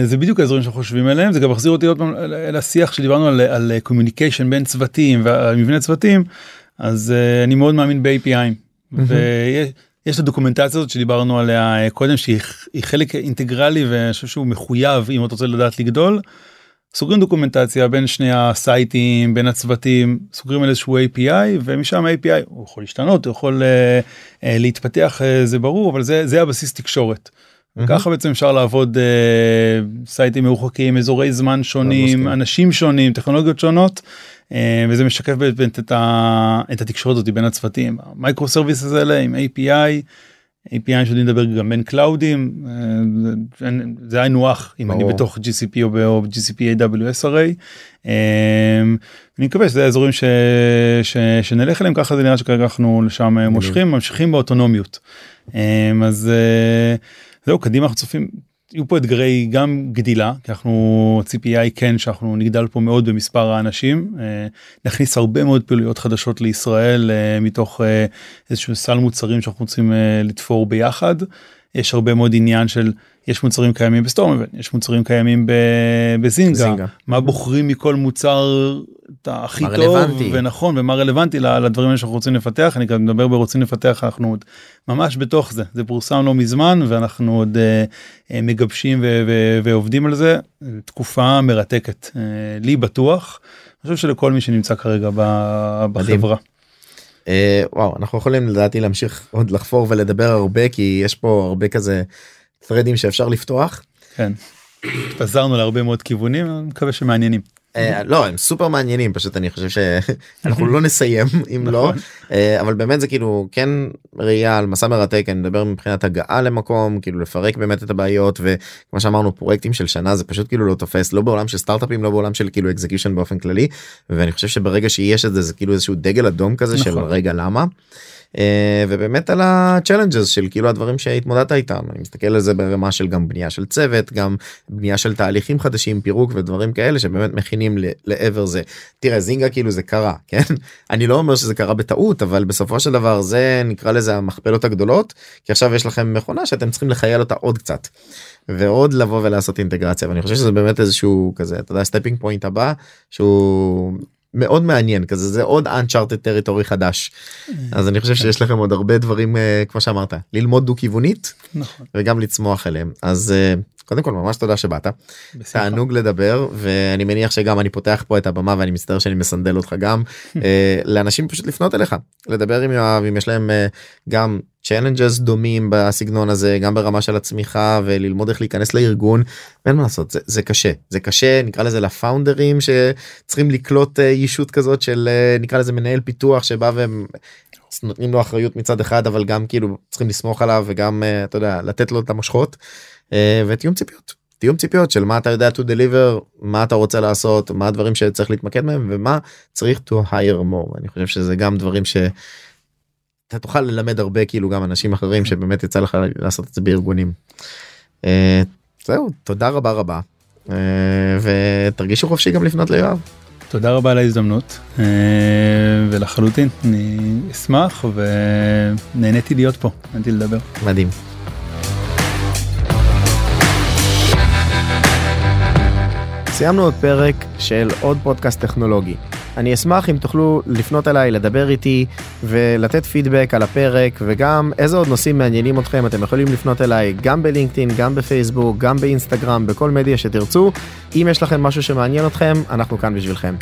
זה בדיוק האזורים שאנחנו חושבים עליהם זה גם מחזיר אותי עוד פעם לשיח שדיברנו על על communication בין צוותים ועל מבנה צוותים אז אה, אני מאוד מאמין ב-API ויש יש את הדוקומנטציה הזאת שדיברנו עליה אה, קודם שהיא היא חלק אינטגרלי ואני חושב שהוא מחויב אם אתה רוצה לדעת לגדול. סוגרים דוקומנטציה בין שני הסייטים בין הצוותים סוגרים על איזשהו API ומשם API הוא יכול להשתנות הוא יכול אה, אה, להתפתח אה, זה ברור אבל זה זה הבסיס תקשורת. מהמם. ככה בעצם אפשר לעבוד אה, סייטים מרוחקים אזורי זמן שונים. אנשים שונים טכנולוגיות שונות אה, וזה משקף באמת את, את התקשורת הזאת בין הצוותים micro services האלה עם API. API שאני מדבר גם בין קלאודים אה, זה- היינו הך אם אני. בתוך GCP או ב- או GCP AWS הרי. אני מקווה שזה האזורים ש, ש, שנלך אליהם ככה זה נראה שכרגע אנחנו לשם מושכים ממשיכים באוטונומיות. אז זהו קדימה אנחנו צופים יהיו פה אתגרי גם גדילה כי אנחנו הציפייה היא כן שאנחנו נגדל פה מאוד במספר האנשים אה, נכניס הרבה מאוד פעילויות חדשות לישראל אה, מתוך אה, איזשהו סל מוצרים שאנחנו רוצים לתפור ביחד. יש הרבה מאוד עניין של יש מוצרים קיימים בסטורם יש מוצרים קיימים בזינגה זינגה. מה בוחרים מכל מוצר הכי טוב רלוונטי. ונכון ומה רלוונטי לדברים האלה שאנחנו רוצים לפתח אני גם מדבר ברוצים לפתח אנחנו עוד ממש בתוך זה זה פורסם לא מזמן ואנחנו עוד אה, אה, מגבשים ו- ו- ועובדים על זה תקופה מרתקת אה, לי בטוח. אני חושב שלכל מי שנמצא כרגע ב- מדהים. אה, וואו אנחנו יכולים לדעתי להמשיך עוד לחפור ולדבר הרבה כי יש פה הרבה כזה thread ים שאפשר לפתוח. כן. התפזרנו להרבה מאוד כיוונים מקווה שמעניינים. אה, לא הם סופר מעניינים פשוט אני חושב שאנחנו לא נסיים אם לא נכון. אה, אבל באמת זה כאילו כן ראייה על מסע מרתק אני מדבר מבחינת הגעה למקום כאילו לפרק באמת את הבעיות וכמו שאמרנו פרויקטים של שנה זה פשוט כאילו לא תופס לא בעולם של סטארט-אפים לא בעולם של כאילו execution באופן כללי ואני חושב שברגע שיש את זה זה כאילו איזשהו דגל אדום כזה של נכון. רגע למה. אה, ובאמת על ה challenges של כאילו הדברים שהתמודדת איתם אני מסתכל על זה ברמה של גם בנייה של צוות גם בנייה של תהליכים חדשים פירוק ודברים כאלה שבאמת מכינים לעבר זה תראה Zynga כאילו זה קרה כן אני לא אומר שזה קרה בטעות אבל בסופו של דבר זה נקרא לזה המכפלות הגדולות כי עכשיו יש לכם מכונה שאתם צריכים לכייל אותה עוד קצת. ועוד לבוא ולעשות אינטגרציה ואני חושב שזה באמת איזשהו כזה אתה יודע stepping point הבא שהוא מאוד מעניין כזה זה עוד uncharted טריטורי חדש. אז אני חושב שיש לכם עוד הרבה דברים אה, כמו שאמרת ללמוד דו כיוונית נכון. וגם לצמוח אליהם. אז אה, קודם כל ממש תודה שבאת. בשמחה. תענוג לדבר ואני מניח שגם אני פותח פה את הבמה ואני מצטער שאני מסנדל אותך גם אה, לאנשים פשוט לפנות אליך לדבר עם יואב אם יש להם אה, גם challenges דומים בסגנון הזה גם ברמה של הצמיחה וללמוד איך להיכנס לארגון אין מה לעשות זה, זה קשה. זה קשה נקרא לזה לפאונדרים שצריכים לקלוט אה, ישות כזאת של נקרא לזה מנהל פיתוח שבא והם נותנים לו אחריות מצד אחד אבל גם כאילו צריכים לסמוך עליו וגם אתה יודע לתת לו את המושכות ותיאום ציפיות. תיאום ציפיות של מה אתה יודע to deliver מה אתה רוצה לעשות מה הדברים שצריך להתמקד בהם ומה צריך to hire more אני חושב שזה גם דברים ש... אתה תוכל ללמד הרבה כאילו גם אנשים אחרים שבאמת יצא לך לעשות את זה בארגונים. אה, זהו תודה רבה רבה אה, ותרגישו חופשי גם לפנות ליואב. תודה רבה על ההזדמנות אה, ולחלוטין אני אשמח ונהניתי להיות פה, נהניתי לדבר. מדהים. סיימנו עוד פרק של עוד פודקאסט טכנולוגי. אני אשמח אם תוכלו לפנות אליי, לדבר איתי ולתת פידבק על הפרק וגם איזה עוד נושאים מעניינים אתכם אתם יכולים לפנות אליי גם בלינקדאין, גם בפייסבוק, גם באינסטגרם, בכל מדיה שתרצו. אם יש לכם משהו שמעניין אתכם, אנחנו כאן בשבילכם.